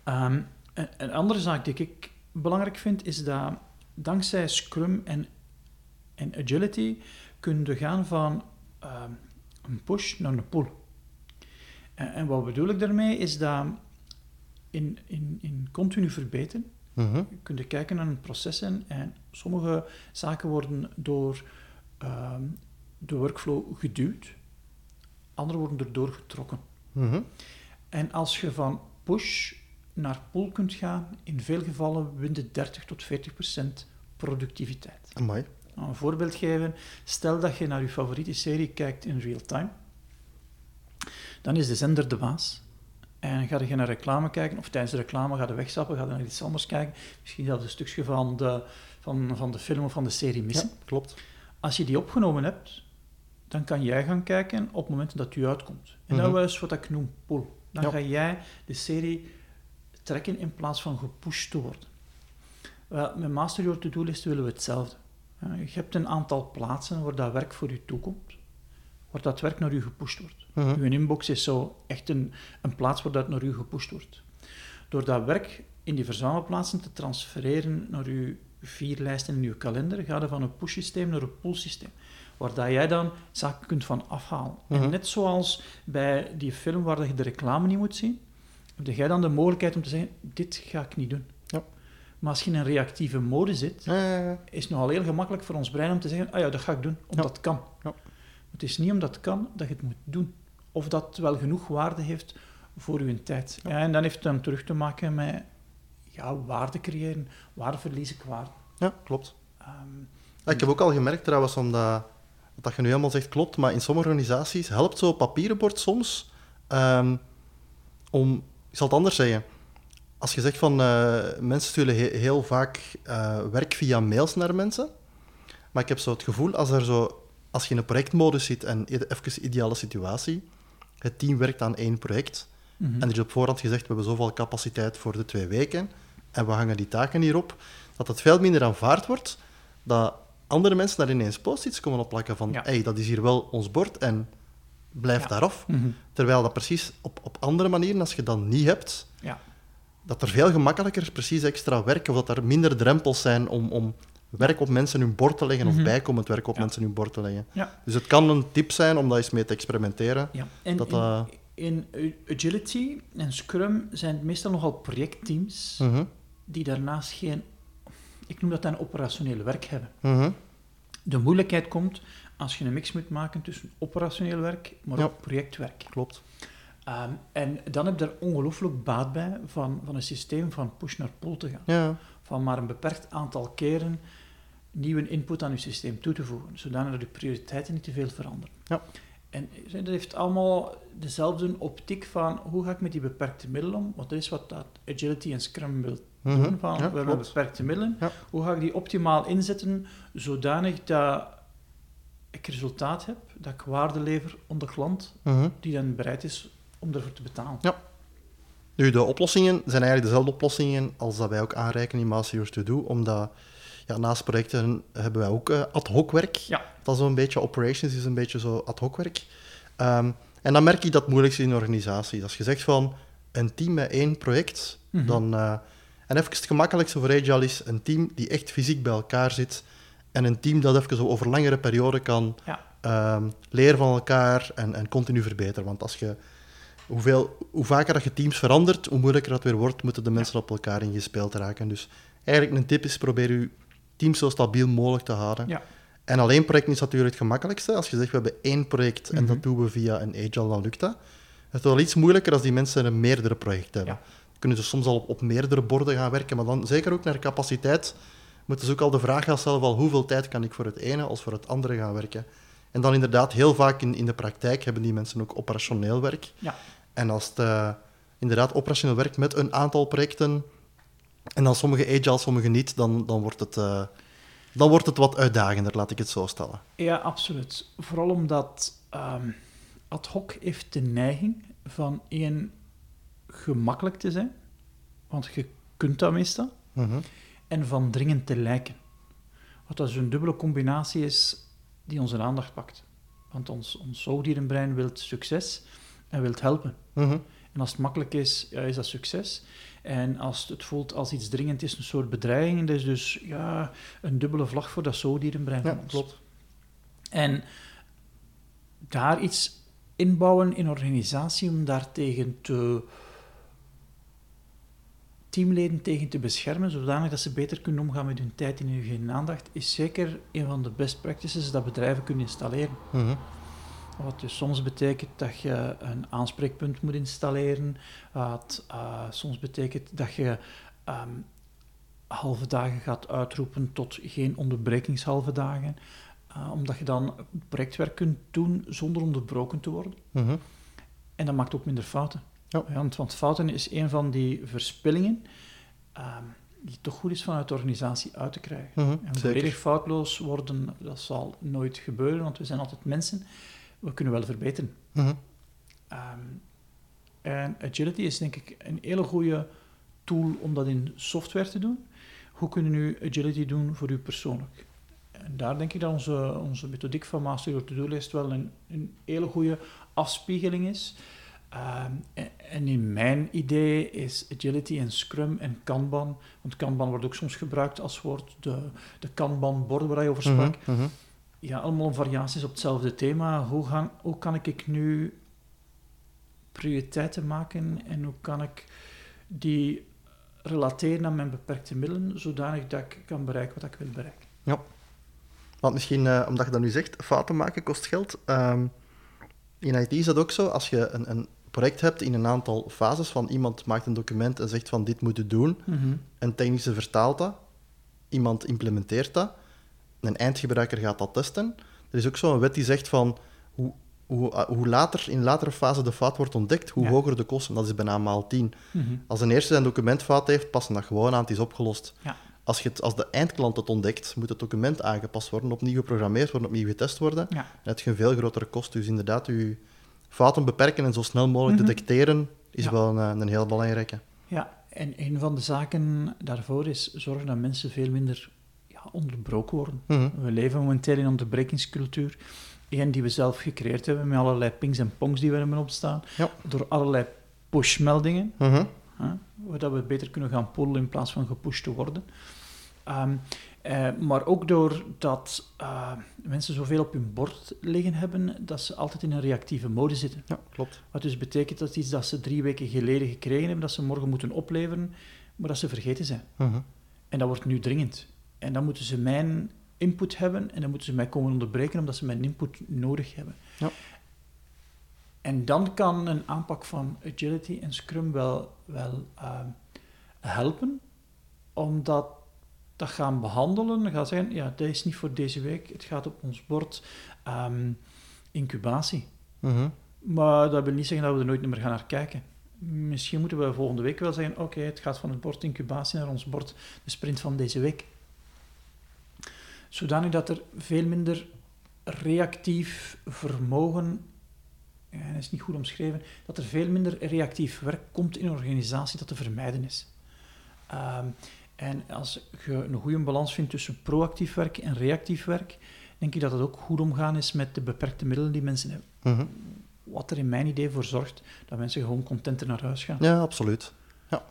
Ehm, een, een andere zaak die ik belangrijk vind, is dat dankzij Scrum en, en Agility kun je gaan van ehm, een push naar een pull. En, en wat bedoel ik daarmee, is dat in, in, in continu verbeteren, Mhm. je kunt kijken naar processen en sommige zaken worden door ehm, de workflow geduwd, andere worden erdoor getrokken. Mhm. En als je van push naar pull kunt gaan, in veel gevallen win je 30 tot 40 procent productiviteit. Amai. Nou, een voorbeeld geven. Stel dat je naar je favoriete serie kijkt in real time. Dan is de zender de baas. En ga je naar reclame kijken, of tijdens de reclame ga je wegstappen, ga je naar iets anders kijken. Misschien zelfs een stukje van de, van, van de film of van de serie missen. Ja, klopt. Als je die opgenomen hebt, dan kan jij gaan kijken op het moment dat die uitkomt. En Mhm. dat is wat ik noem pull. Dan Ja. ga jij de serie trekken in plaats van gepusht te worden. Wel, met Master Your To-Do-list willen we hetzelfde. Uh, je hebt een aantal plaatsen waar dat werk voor je toekomt, waar dat werk naar u gepusht wordt. Mhm. Uw inbox is zo echt een, een plaats waar dat naar u gepusht wordt. Door dat werk in die verzamelplaatsen te transfereren naar uw vier lijsten in uw kalender, ga je van een push-systeem naar een pull-systeem, waar dat jij dan zaken kunt van afhalen. Mhm. En net zoals bij die film waar je de reclame niet moet zien, heb jij dan de mogelijkheid om te zeggen, dit ga ik niet doen. Ja. Maar als je in een reactieve mode zit, Ja, ja, ja. is het nogal heel gemakkelijk voor ons brein om te zeggen, ah ja, dat ga ik doen, omdat Ja. het kan. Ja. Het is niet omdat het kan dat je het moet doen. Of dat het wel genoeg waarde heeft voor je tijd. Ja. en dan heeft het dan terug te maken met ja, waarde creëren. Waar verlies ik waarde? ja, klopt. Ehm, Ja, ik heb ook al gemerkt trouwens, omdat dat je nu helemaal zegt klopt, maar in sommige organisaties helpt zo'n papieren bord soms ehm, om, ik zal het anders zeggen, als je zegt van eh, mensen sturen he- heel vaak eh, werk via mails naar mensen, maar ik heb zo het gevoel als er zo, als je in een projectmodus zit en even ideale situatie, het team werkt aan één project mhm. en er is op voorhand gezegd we hebben zoveel capaciteit voor de twee weken en we hangen die taken hierop, dat het veel minder aanvaard wordt dat andere mensen daar ineens post-its komen opplakken van Ja. hey, dat is hier wel ons bord en blijf Ja. daaraf. Mhm. Terwijl dat precies op, op andere manieren, als je dat niet hebt, Ja. dat er veel gemakkelijker precies extra werk, of dat er minder drempels zijn om, om werk op mensen hun bord te leggen, Mhm. of bijkomend werk op Ja. mensen hun bord te leggen. Ja. Dus het kan een tip zijn om daar eens mee te experimenteren. Ja. En Dat, in, in Agility en Scrum zijn het meestal nogal projectteams Mhm, die daarnaast geen, ik noem dat dan operationeel werk hebben. mhm. De moeilijkheid komt als je een mix moet maken tussen operationeel werk, maar Ja. ook projectwerk. Klopt. Ehm, en dan heb je er ongelooflijk baat bij van, van een systeem van push naar pull te gaan. Ja, Van maar een beperkt aantal keren nieuwe input aan je systeem toe te voegen, zodanig dat je prioriteiten niet te veel veranderen. Ja. En dat heeft allemaal dezelfde optiek van hoe ga ik met die beperkte middelen om, want dat is wat dat Agility en Scrum wil Mhm. doen. Van, Ja, we hebben beperkte middelen, Ja. hoe ga ik die optimaal inzetten zodanig dat ik resultaat heb, dat ik waarde lever aan de klant Mhm. die dan bereid is om ervoor te betalen. Nu, de oplossingen zijn eigenlijk dezelfde oplossingen als dat wij ook aanreiken in Master Yours To Do, omdat ja, naast projecten hebben wij ook eh, ad hoc werk. Ja. Dat is zo'n beetje, operations is een beetje zo ad hoc werk. Ehm, en dan merk je dat het moeilijkste in organisaties. Als je zegt van een team met één project, Mhm. dan... eh, en even het gemakkelijkste voor Agile is een team die echt fysiek bij elkaar zit en een team dat even over langere periode kan Ja. ehm, leren van elkaar en, en continu verbeteren. Want als je, hoeveel, hoe vaker dat je teams verandert, hoe moeilijker dat weer wordt, moeten de mensen op elkaar ingespeeld raken. Dus eigenlijk een tip is, probeer je team zo stabiel mogelijk te houden. Ja. En alleen project is natuurlijk het gemakkelijkste. Als je zegt, we hebben één project en Mhm. dat doen we via een agile, dan lukt dat. Het is wel iets moeilijker als die mensen een meerdere projecten hebben. Ja. Dan kunnen ze soms al op, op meerdere borden gaan werken, maar dan zeker ook naar capaciteit moeten ze ook al de vraag gaan stellen van hoeveel tijd kan ik voor het ene als voor het andere gaan werken. En dan inderdaad, heel vaak in, in de praktijk hebben die mensen ook operationeel werk. Ja. En als het eh, inderdaad operationeel werk met een aantal projecten, en dan sommige agile, sommige niet, dan, dan, wordt het, eh, dan wordt het wat uitdagender, laat ik het zo stellen. Ja, absoluut. Vooral omdat ehm, ad hoc heeft de neiging van één gemakkelijk te zijn, want je kunt dat meestal, Mhm. En van dringend te lijken. Wat dat een dubbele combinatie is die onze aandacht pakt. Want ons, ons zoogdierenbrein wil succes en wil helpen. Mhm. En als het makkelijk is, ja, is dat succes. En als het voelt als iets dringend is, een soort bedreiging, dat is dus ja, een dubbele vlag voor dat zoogdierenbrein Ja, van ons. klopt. En daar iets inbouwen in organisatie om daartegen te teamleden tegen te beschermen, zodanig dat ze beter kunnen omgaan met hun tijd en hun aandacht, is zeker een van de best practices dat bedrijven kunnen installeren. Mhm. Wat dus soms betekent dat je een aanspreekpunt moet installeren. Wat eh, soms betekent dat je ehm, halve dagen gaat uitroepen tot geen onderbrekingshalve dagen. Eh, omdat je dan projectwerk kunt doen zonder onderbroken te worden. Mhm. En dat maakt ook minder fouten. Ja. want, want fouten is een van die verspillingen ehm, die toch goed is vanuit de organisatie uit te krijgen. Mhm. En volledig foutloos worden, dat zal nooit gebeuren, want we zijn altijd mensen. We kunnen wel verbeteren. Mhm. Ehm, en agility is denk ik een hele goede tool om dat in software te doen. hoe kunnen we nu agility doen voor u persoonlijk? En daar denk ik dat onze, onze methodiek van Master Your To-Do-list wel een, een hele goede afspiegeling is. Ehm, en, in mijn idee is agility en scrum en kanban, want kanban wordt ook soms gebruikt als woord, de, de kanban-borden waar je over sprak, Mhm, mhm. ja, allemaal variaties op hetzelfde thema. Hoe, gaan, hoe kan ik nu prioriteiten maken en hoe kan ik die relateren aan mijn beperkte middelen, zodanig dat ik kan bereiken wat ik wil bereiken. Want misschien, eh, omdat je dat nu zegt, fouten maken kost geld. Ehm, in IT is dat ook zo. Als je een, een project hebt in een aantal fases, van iemand maakt een document en zegt van dit moet je doen, een technische vertaalt dat, iemand implementeert dat, een eindgebruiker gaat dat testen. Er is ook zo'n wet die zegt van hoe, hoe, eh, hoe later, in latere fase de fout wordt ontdekt, hoe Ja. hoger de kosten. Dat is bijna maal 10. Mhm. Als een eerste zijn document fout heeft, passen dat gewoon aan, het is opgelost. Ja. Als, je het, als de eindklant het ontdekt, moet het document aangepast worden, opnieuw geprogrammeerd worden, opnieuw getest worden. Ja. Dan heb je een veel grotere kost. Dus inderdaad, je fouten beperken en zo snel mogelijk Mhm. detecteren, is Ja. wel een, een heel belangrijke. Ja, en een van de zaken daarvoor is zorgen dat mensen veel minder ja, onderbroken worden. Mhm. We leven momenteel in een onderbrekingscultuur. Eén die we zelf gecreëerd hebben met allerlei pings en pongs die we hebben opstaan. Ja. Door allerlei pushmeldingen, hè, waar we beter kunnen gaan pullen in plaats van gepusht te worden. Ehm, eh, maar ook doordat eh, mensen zoveel op hun bord liggen hebben, dat ze altijd in een reactieve mode zitten. Ja, klopt. Wat dus betekent dat iets dat ze drie weken geleden gekregen hebben, dat ze morgen moeten opleveren, maar dat ze vergeten zijn. Mhm. En dat wordt nu dringend. En dan moeten ze mijn input hebben en dan moeten ze mij komen onderbreken omdat ze mijn input nodig hebben. Ja. En dan kan een aanpak van agility en scrum wel, wel ehm, helpen, omdat dat gaan behandelen, dan gaan zeggen, ja, dat is niet voor deze week, het gaat op ons bord ehm, incubatie. Mhm. Maar dat wil niet zeggen dat we er nooit meer gaan naar kijken. Misschien moeten we volgende week wel zeggen: oké, het gaat van het bord incubatie naar ons bord de sprint van deze week. Zodanig dat er veel minder reactief vermogen, dat is niet goed omschreven, dat er veel minder reactief werk komt in een organisatie dat te vermijden is. Ehm, en als je een goede balans vindt tussen proactief werk en reactief werk, denk ik dat het ook goed omgaan is met de beperkte middelen die mensen hebben. Mhm. Wat er in mijn idee voor zorgt dat mensen gewoon contenter naar huis gaan. Ja, absoluut. Ja.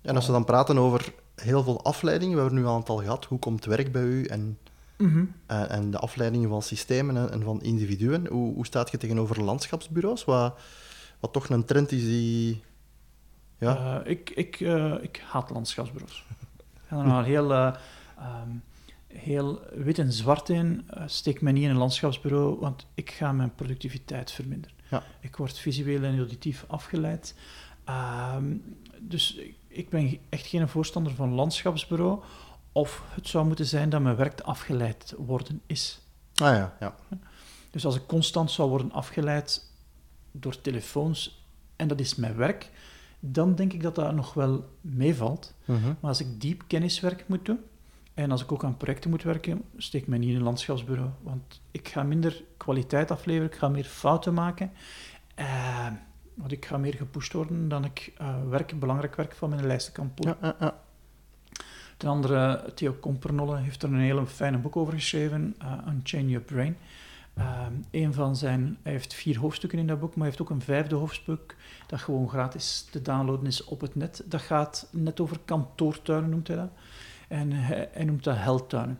En als we dan praten over heel veel afleidingen, we hebben nu al een aantal gehad. Hoe komt werk bij u en, Mhm. en, en de afleidingen van systemen en, en van individuen? Hoe, hoe staat je tegenover landschapsbureaus? Wat, wat toch een trend is die... Ja, Eh, ik, ik, eh, ik haat landschapsbureaus. Ik ga er nou heel, eh, ehm, heel wit en zwart in. Steek mij niet in een landschapsbureau, want ik ga mijn productiviteit verminderen. Ja. Ik word visueel en auditief afgeleid. Ehm, dus ik- ik ben echt geen voorstander van landschapsbureau. Of het zou moeten zijn dat mijn werk afgeleid worden is. ah ja, ja. Dus als ik constant zou worden afgeleid door telefoons en dat is mijn werk, dan denk ik dat dat nog wel meevalt. Mhm. Maar als ik diep kenniswerk moet doen en als ik ook aan projecten moet werken, steek ik mij niet in een landschapsbureau. Want ik ga minder kwaliteit afleveren, ik ga meer fouten maken. Eh, want ik ga meer gepusht worden dan ik eh, werk, belangrijk werk van mijn lijsten kan. Ja, ja. Ten andere, Theo Kompernolle heeft er een hele fijne boek over geschreven, uh, Unchain Your Brain. Um, een van zijn, hij heeft vier hoofdstukken in dat boek, maar hij heeft ook een vijfde hoofdstuk dat gewoon gratis te downloaden is op het net. Dat gaat net over kantoortuinen, noemt hij dat. En hij, hij noemt dat heldtuinen.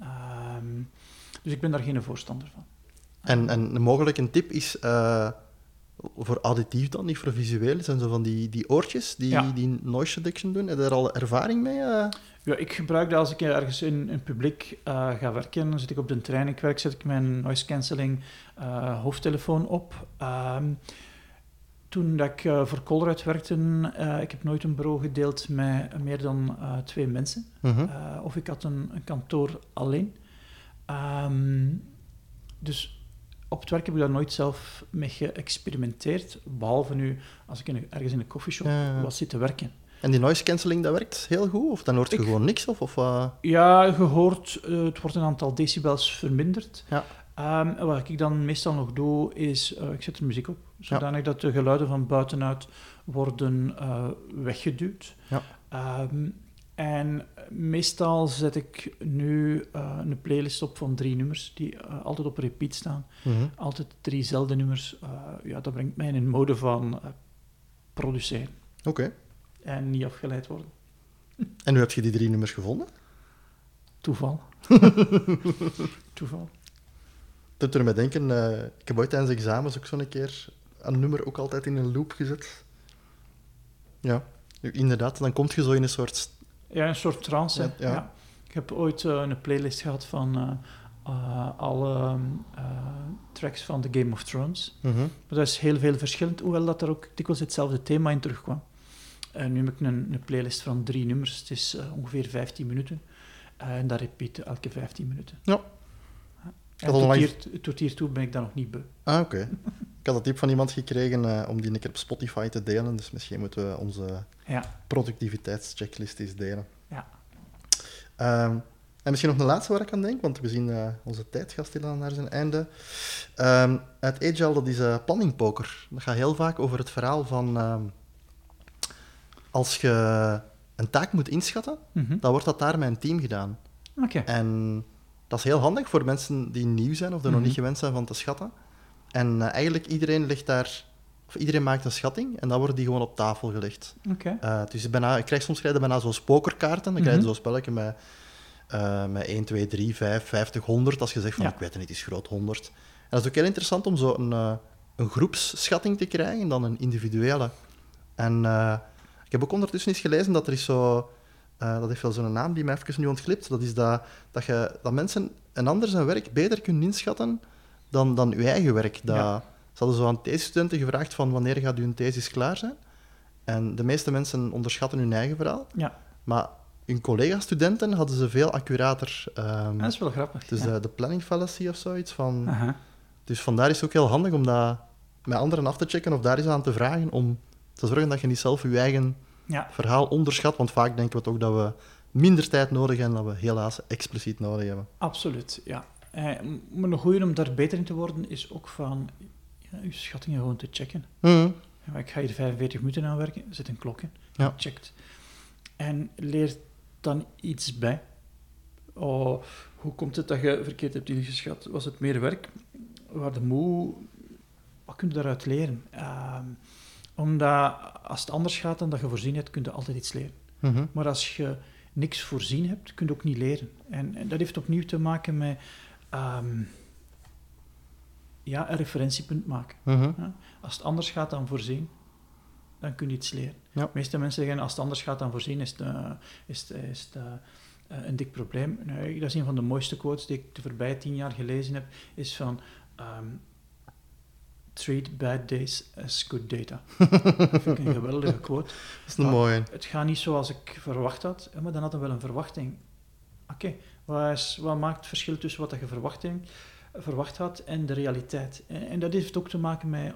um, dus ik ben daar geen voorstander van. En, en mogelijk een tip is uh, voor auditief dan, niet voor visueel, zijn zo van die, die oortjes die, Ja. die noise reduction doen. Heb je daar al ervaring mee? Uh? Ja, ik gebruik dat als ik ergens in een publiek uh, ga werken. Dan zit ik op de trein, ik werk, zet ik mijn noise cancelling uh, hoofdtelefoon op. Um, toen dat ik voor Colruyt werkte, ik heb nooit een bureau gedeeld met meer dan twee mensen. -huh. of ik had een, een kantoor alleen. Um, dus op het werk heb ik daar nooit zelf mee geëxperimenteerd. Behalve nu als ik in ergens in een koffieshop ja. was zitten werken. En die noise cancelling, dat werkt heel goed? Of dan hoort je Ik- gewoon niks? Of, of, uh, Ja, je hoort, eh, het wordt een aantal decibels verminderd. Ja. Ehm, wat ik dan meestal nog doe, is eh, ik zet er muziek op, zodanig dat de geluiden van buitenuit worden eh, weggeduwd. Ja. Ehm, en meestal zet ik nu eh, een playlist op van drie nummers die eh, altijd op repeat staan. Mhm. Altijd driezelfde nummers. Eh, ja, dat brengt mij in een mode van produceren Oké. en niet afgeleid worden. En hoe heb je die drie nummers gevonden? Toeval. Toeval. Dat doet er me denken, ik heb ooit tijdens examens ook zo'n keer een nummer ook altijd in een loop gezet. Ja, inderdaad, dan kom je zo in een soort... Ja, een soort trance. Ja, ja. Ja. Ik heb ooit eh, een playlist gehad van eh, eh, alle tracks van The Game of Thrones. Mhm. Maar dat is heel veel verschillend, hoewel dat er ook dikwijls hetzelfde thema in terugkwam. En nu heb ik een, een playlist van drie nummers. Het is ongeveer 15 minuten. En dat repeat elke 15 minuten. Ja. En tot, hier, tot hiertoe ben ik dan nog niet beu. Ah, oké. Ik had een tip van iemand gekregen eh, om die een keer op Spotify te delen, dus misschien moeten we onze Ja, productiviteitschecklist eens delen. ja. Ehm, en misschien nog een laatste waar ik aan denk, want we zien eh, onze tijd gaat stilaan naar zijn einde. Ehm het Agile, dat is eh planning poker. Dat gaat heel vaak over het verhaal van ehm, als je een taak moet inschatten, Mhm. dan wordt dat daar met een team gedaan. Oké. En dat is heel handig voor mensen die nieuw zijn of er nog Mhm. niet gewend zijn van te schatten. En eh, eigenlijk iedereen legt daar, of iedereen maakt een schatting en dan wordt die gewoon op tafel gelegd. Oké. Eh, dus bijna, soms krijg je bijna zo'n pokerkaarten. Dan krijg je Mhm. zo'n spelletje met, eh, met 1, 2, 3, 5, 50, 100. Als je zegt van Ja. ik weet het niet, het is groot 100. En dat is ook heel interessant om zo een, een groepsschatting te krijgen en dan een individuele. En ik heb ook ondertussen eens gelezen dat er is zo... dat heeft wel zo'n naam die mij even nu ontglipt. Dat is dat, dat, je, dat mensen een ander zijn werk beter kunnen inschatten dan, dan uw eigen werk. Dat, Ja. Ze hadden zo aan thesis-studenten gevraagd van wanneer gaat uw thesis klaar zijn? En de meeste mensen onderschatten hun eigen verhaal. Ja, Maar hun collega-studenten hadden ze veel accurater. ehm, dat is wel grappig. dus ja. de, de planning fallacy of zoiets. Van. Dus vandaar is het ook heel handig om dat met anderen af te checken of daar eens aan te vragen. Om te zorgen dat je niet zelf je eigen Ja, verhaal onderschat. Want vaak denken we toch dat we minder tijd nodig hebben dan we helaas expliciet nodig hebben. absoluut. Ja. Eh, maar een goeie om daar beter in te worden is ook van ja, je schattingen gewoon te checken. Mhm. Ja, ik ga hier 45 minuten aan werken, er zit een klok in, Ja. checkt. En leer dan iets bij. Oh, hoe komt het dat je verkeerd hebt ingeschat? Was het meer werk? Waar de moe... Wat kun je daaruit leren? Ehm, omdat als het anders gaat dan dat je voorzien hebt, kun je altijd iets leren. Mhm. Maar als je niks voorzien hebt, kun je ook niet leren. En, en dat heeft opnieuw te maken met ehm, ja, een referentiepunt maken. Mhm. Ja? Als het anders gaat dan voorzien, dan kun je iets leren. Ja. De meeste mensen zeggen, als het anders gaat dan voorzien, is het, eh, is het, is het eh, eh, een dik probleem. Nee, dat is een van de mooiste quotes die ik de voorbije tien jaar gelezen heb, is van... ehm, Treat bad days as good data. dat vind ik een geweldige quote. Dat is een mooie. Het gaat niet zoals ik verwacht had, maar dan hadden we wel een verwachting. Oké, wat, is- wat maakt het verschil tussen wat je verwachting, verwacht had en de realiteit? En, en dat heeft ook te maken met,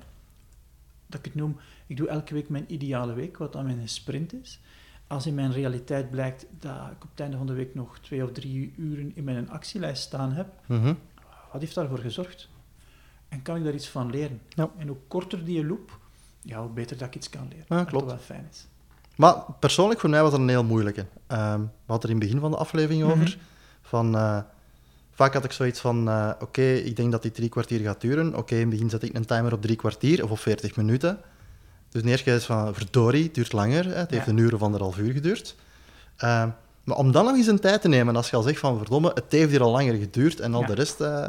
dat ik het noem, ik doe elke week mijn ideale week, wat dan mijn sprint is. Als in mijn realiteit blijkt dat ik op het einde van de week nog twee of drie uren in mijn actielijst staan heb, Mhm. wat heeft daarvoor gezorgd? En kan ik daar iets van leren? Ja. En hoe korter die loop, ja, hoe beter dat ik iets kan leren. Ja, klopt. wel fijn is. Maar persoonlijk voor mij was dat een heel moeilijke. Ehm we hadden er in het begin van de aflevering over. Mhm. Van, eh, vaak had ik zoiets van, eh, oké, ik denk dat die drie kwartier gaat duren. Oké, in het begin zet ik een timer op drie kwartier of op 40 minuten. Dus de eerste keer is van, verdorie, het duurt langer. Hè. Het heeft Ja. een uur of anderhalf uur geduurd. Ehm, maar om dan nog eens een tijd te nemen, als je al zegt van, verdomme, het heeft hier al langer geduurd en al Ja. de rest... eh,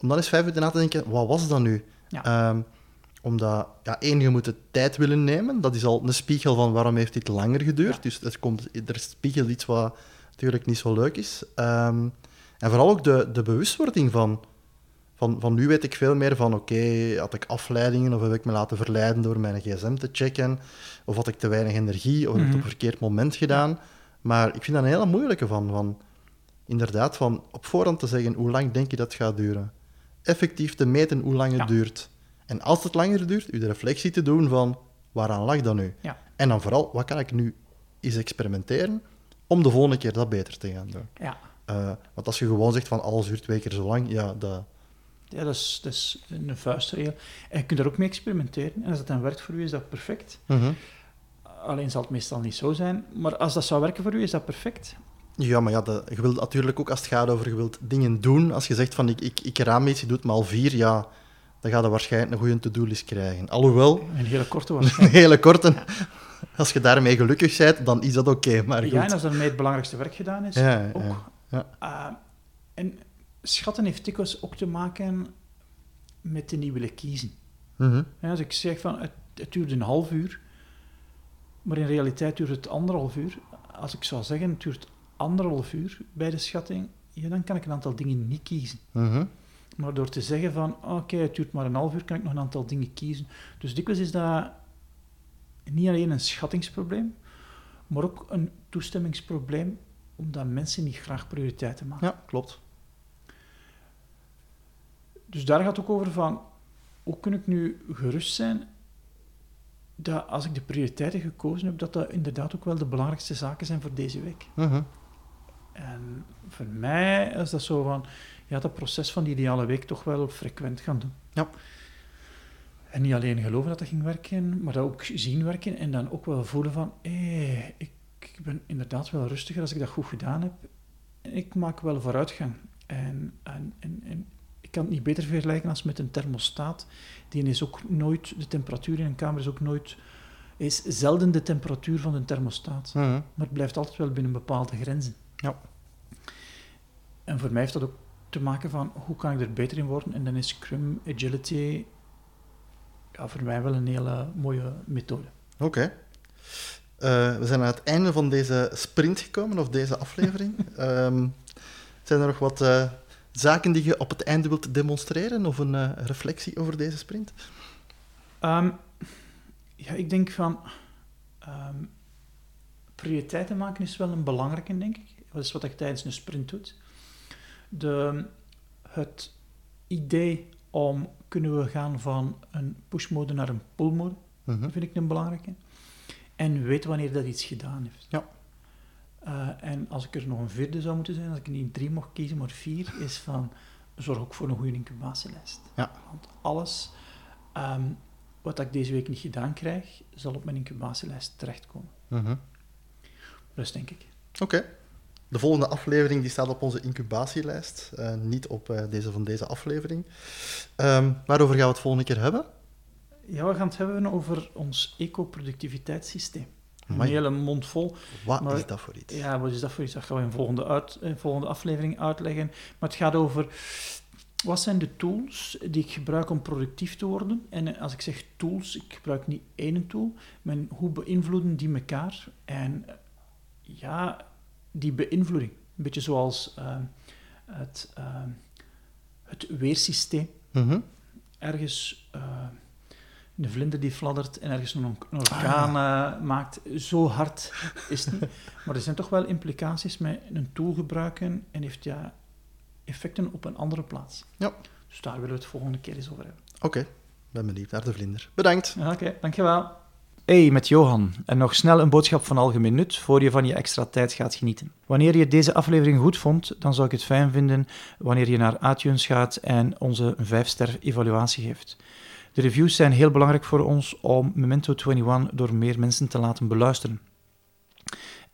om dan eens vijf minuten na te denken, wat was dat nu? Ja. Ehm, omdat, ja, één, je moet de tijd willen nemen. Dat is al een spiegel van waarom heeft dit langer geduurd. Ja. Dus er, komt, er spiegelt iets wat natuurlijk niet zo leuk is. Ehm, en vooral ook de, de bewustwording van, van, van nu weet ik veel meer van, oké, had ik afleidingen of heb ik me laten verleiden door mijn gsm te checken? Of had ik te weinig energie of heb ik het op Mhm. een verkeerd moment gedaan? Maar ik vind dat een hele moeilijke van, van inderdaad, van op voorhand te zeggen, hoe lang denk je dat gaat duren? Effectief te meten hoe lang het Ja. duurt. En als het langer duurt, u de reflectie te doen van, waaraan lag dat nu? Ja. En dan vooral, wat kan ik nu eens experimenteren om de volgende keer dat beter te gaan doen? Ja. Eh, want als je gewoon zegt van alles duurt twee keer zo lang, ja, dat... Ja, dat is, dat is een vuistregel. En je kunt daar ook mee experimenteren. En als dat dan werkt voor u, is dat perfect. alleen zal het meestal niet zo zijn. Maar als dat zou werken voor u, is dat perfect. Ja, maar ja, de, je wilt natuurlijk ook als het gaat over je wilt dingen doen. Als je zegt van ik, ik, ik raam iets, je doet maar al vier, ja, dan ga je waarschijnlijk een goede to-do-list krijgen. Alhoewel, Een hele korte een waarschijnlijk. hele korte, als je daarmee gelukkig bent, dan is dat oké. maar goed. Ja, en als daarmee het belangrijkste werk gedaan is, Ja, ook. ja. Uh, en schatten heeft dikwijls ook te maken met de niet willen kiezen. Mhm. Ja, als ik zeg van het, het duurt een half uur, maar in realiteit duurt het anderhalf uur. Als ik zou zeggen het duurt anderhalf uur bij de schatting, ja, dan kan ik een aantal dingen niet kiezen. Mhm. Maar door te zeggen van oké, het duurt maar een half uur, kan ik nog een aantal dingen kiezen. Dus dikwijls is dat niet alleen een schattingsprobleem, maar ook een toestemmingsprobleem, omdat mensen niet graag prioriteiten maken. Ja, klopt. Dus daar gaat het ook over van, hoe kun ik nu gerust zijn dat als ik de prioriteiten gekozen heb, dat dat inderdaad ook wel de belangrijkste zaken zijn voor deze week. Mhm. En voor mij is dat zo van, ja, dat proces van die ideale week toch wel frequent gaan doen. Ja. En niet alleen geloven dat dat ging werken, maar dat ook zien werken en dan ook wel voelen van, hé, ik, ik ben inderdaad wel rustiger als ik dat goed gedaan heb. Ik maak wel vooruitgang. En, en, en, en ik kan het niet beter vergelijken als met een thermostaat. Die is ook nooit, de temperatuur in een kamer is ook nooit, is zelden de temperatuur van een thermostaat. Mhm. Maar het blijft altijd wel binnen bepaalde grenzen. Ja. En voor mij heeft dat ook te maken van hoe kan ik er beter in worden. En dan is Scrum, Agility, ja, voor mij wel een hele mooie methode. Oké. Eh, we zijn aan het einde van deze sprint gekomen, of deze aflevering. Ehm, zijn er nog wat eh, zaken die je op het einde wilt demonstreren, of een eh, reflectie over deze sprint? Ehm, ja, ik denk van ehm, prioriteiten maken is wel een belangrijke, denk ik. Dat is wat ik tijdens een sprint doe. De, het idee om kunnen we gaan van een push-mode naar een pull-mode, Mhm. vind ik een belangrijke. En weten wanneer dat iets gedaan heeft. Ja. Eh, en als ik er nog een vierde zou moeten zijn, als ik niet drie mocht kiezen, maar vier, is van zorg ook voor een goede incubatielijst. Ja. Want alles ehm, wat ik deze week niet gedaan krijg, zal op mijn incubatielijst terechtkomen. Mhm. Dus denk ik. Oké. De volgende aflevering die staat op onze incubatielijst, eh, niet op eh, deze van deze aflevering. Ehm, waarover gaan we het volgende keer hebben? Ja, we gaan het hebben over ons eco-productiviteitssysteem. Een hele mond vol. Wat Maar- is dat voor iets? Ja, wat is dat voor iets? Dat gaan we in volgende, uit, in volgende aflevering uitleggen. Maar het gaat over wat zijn de tools die ik gebruik om productief te worden. En als ik zeg tools, ik gebruik niet één tool, maar hoe beïnvloeden die elkaar? En eh, ja, die beïnvloeding. Een beetje zoals eh, het, eh, het weersysteem. Mhm. Ergens eh, een vlinder die fladdert en ergens een, een orkaan eh, maakt. Zo hard is het niet. Maar er zijn toch wel implicaties met een tool gebruiken en heeft ja effecten op een andere plaats. Ja. Dus daar willen we het volgende keer eens over hebben. Oké, ben benieuwd naar de vlinder. Bedankt. Oké, dankjewel. Hey, met Johan. En nog snel een boodschap van algemeen nut voor je van je extra tijd gaat genieten. Wanneer je deze aflevering goed vond, dan zou ik het fijn vinden wanneer je naar iTunes gaat en onze 5-ster evaluatie geeft. De reviews zijn heel belangrijk voor ons om Memento 21 door meer mensen te laten beluisteren.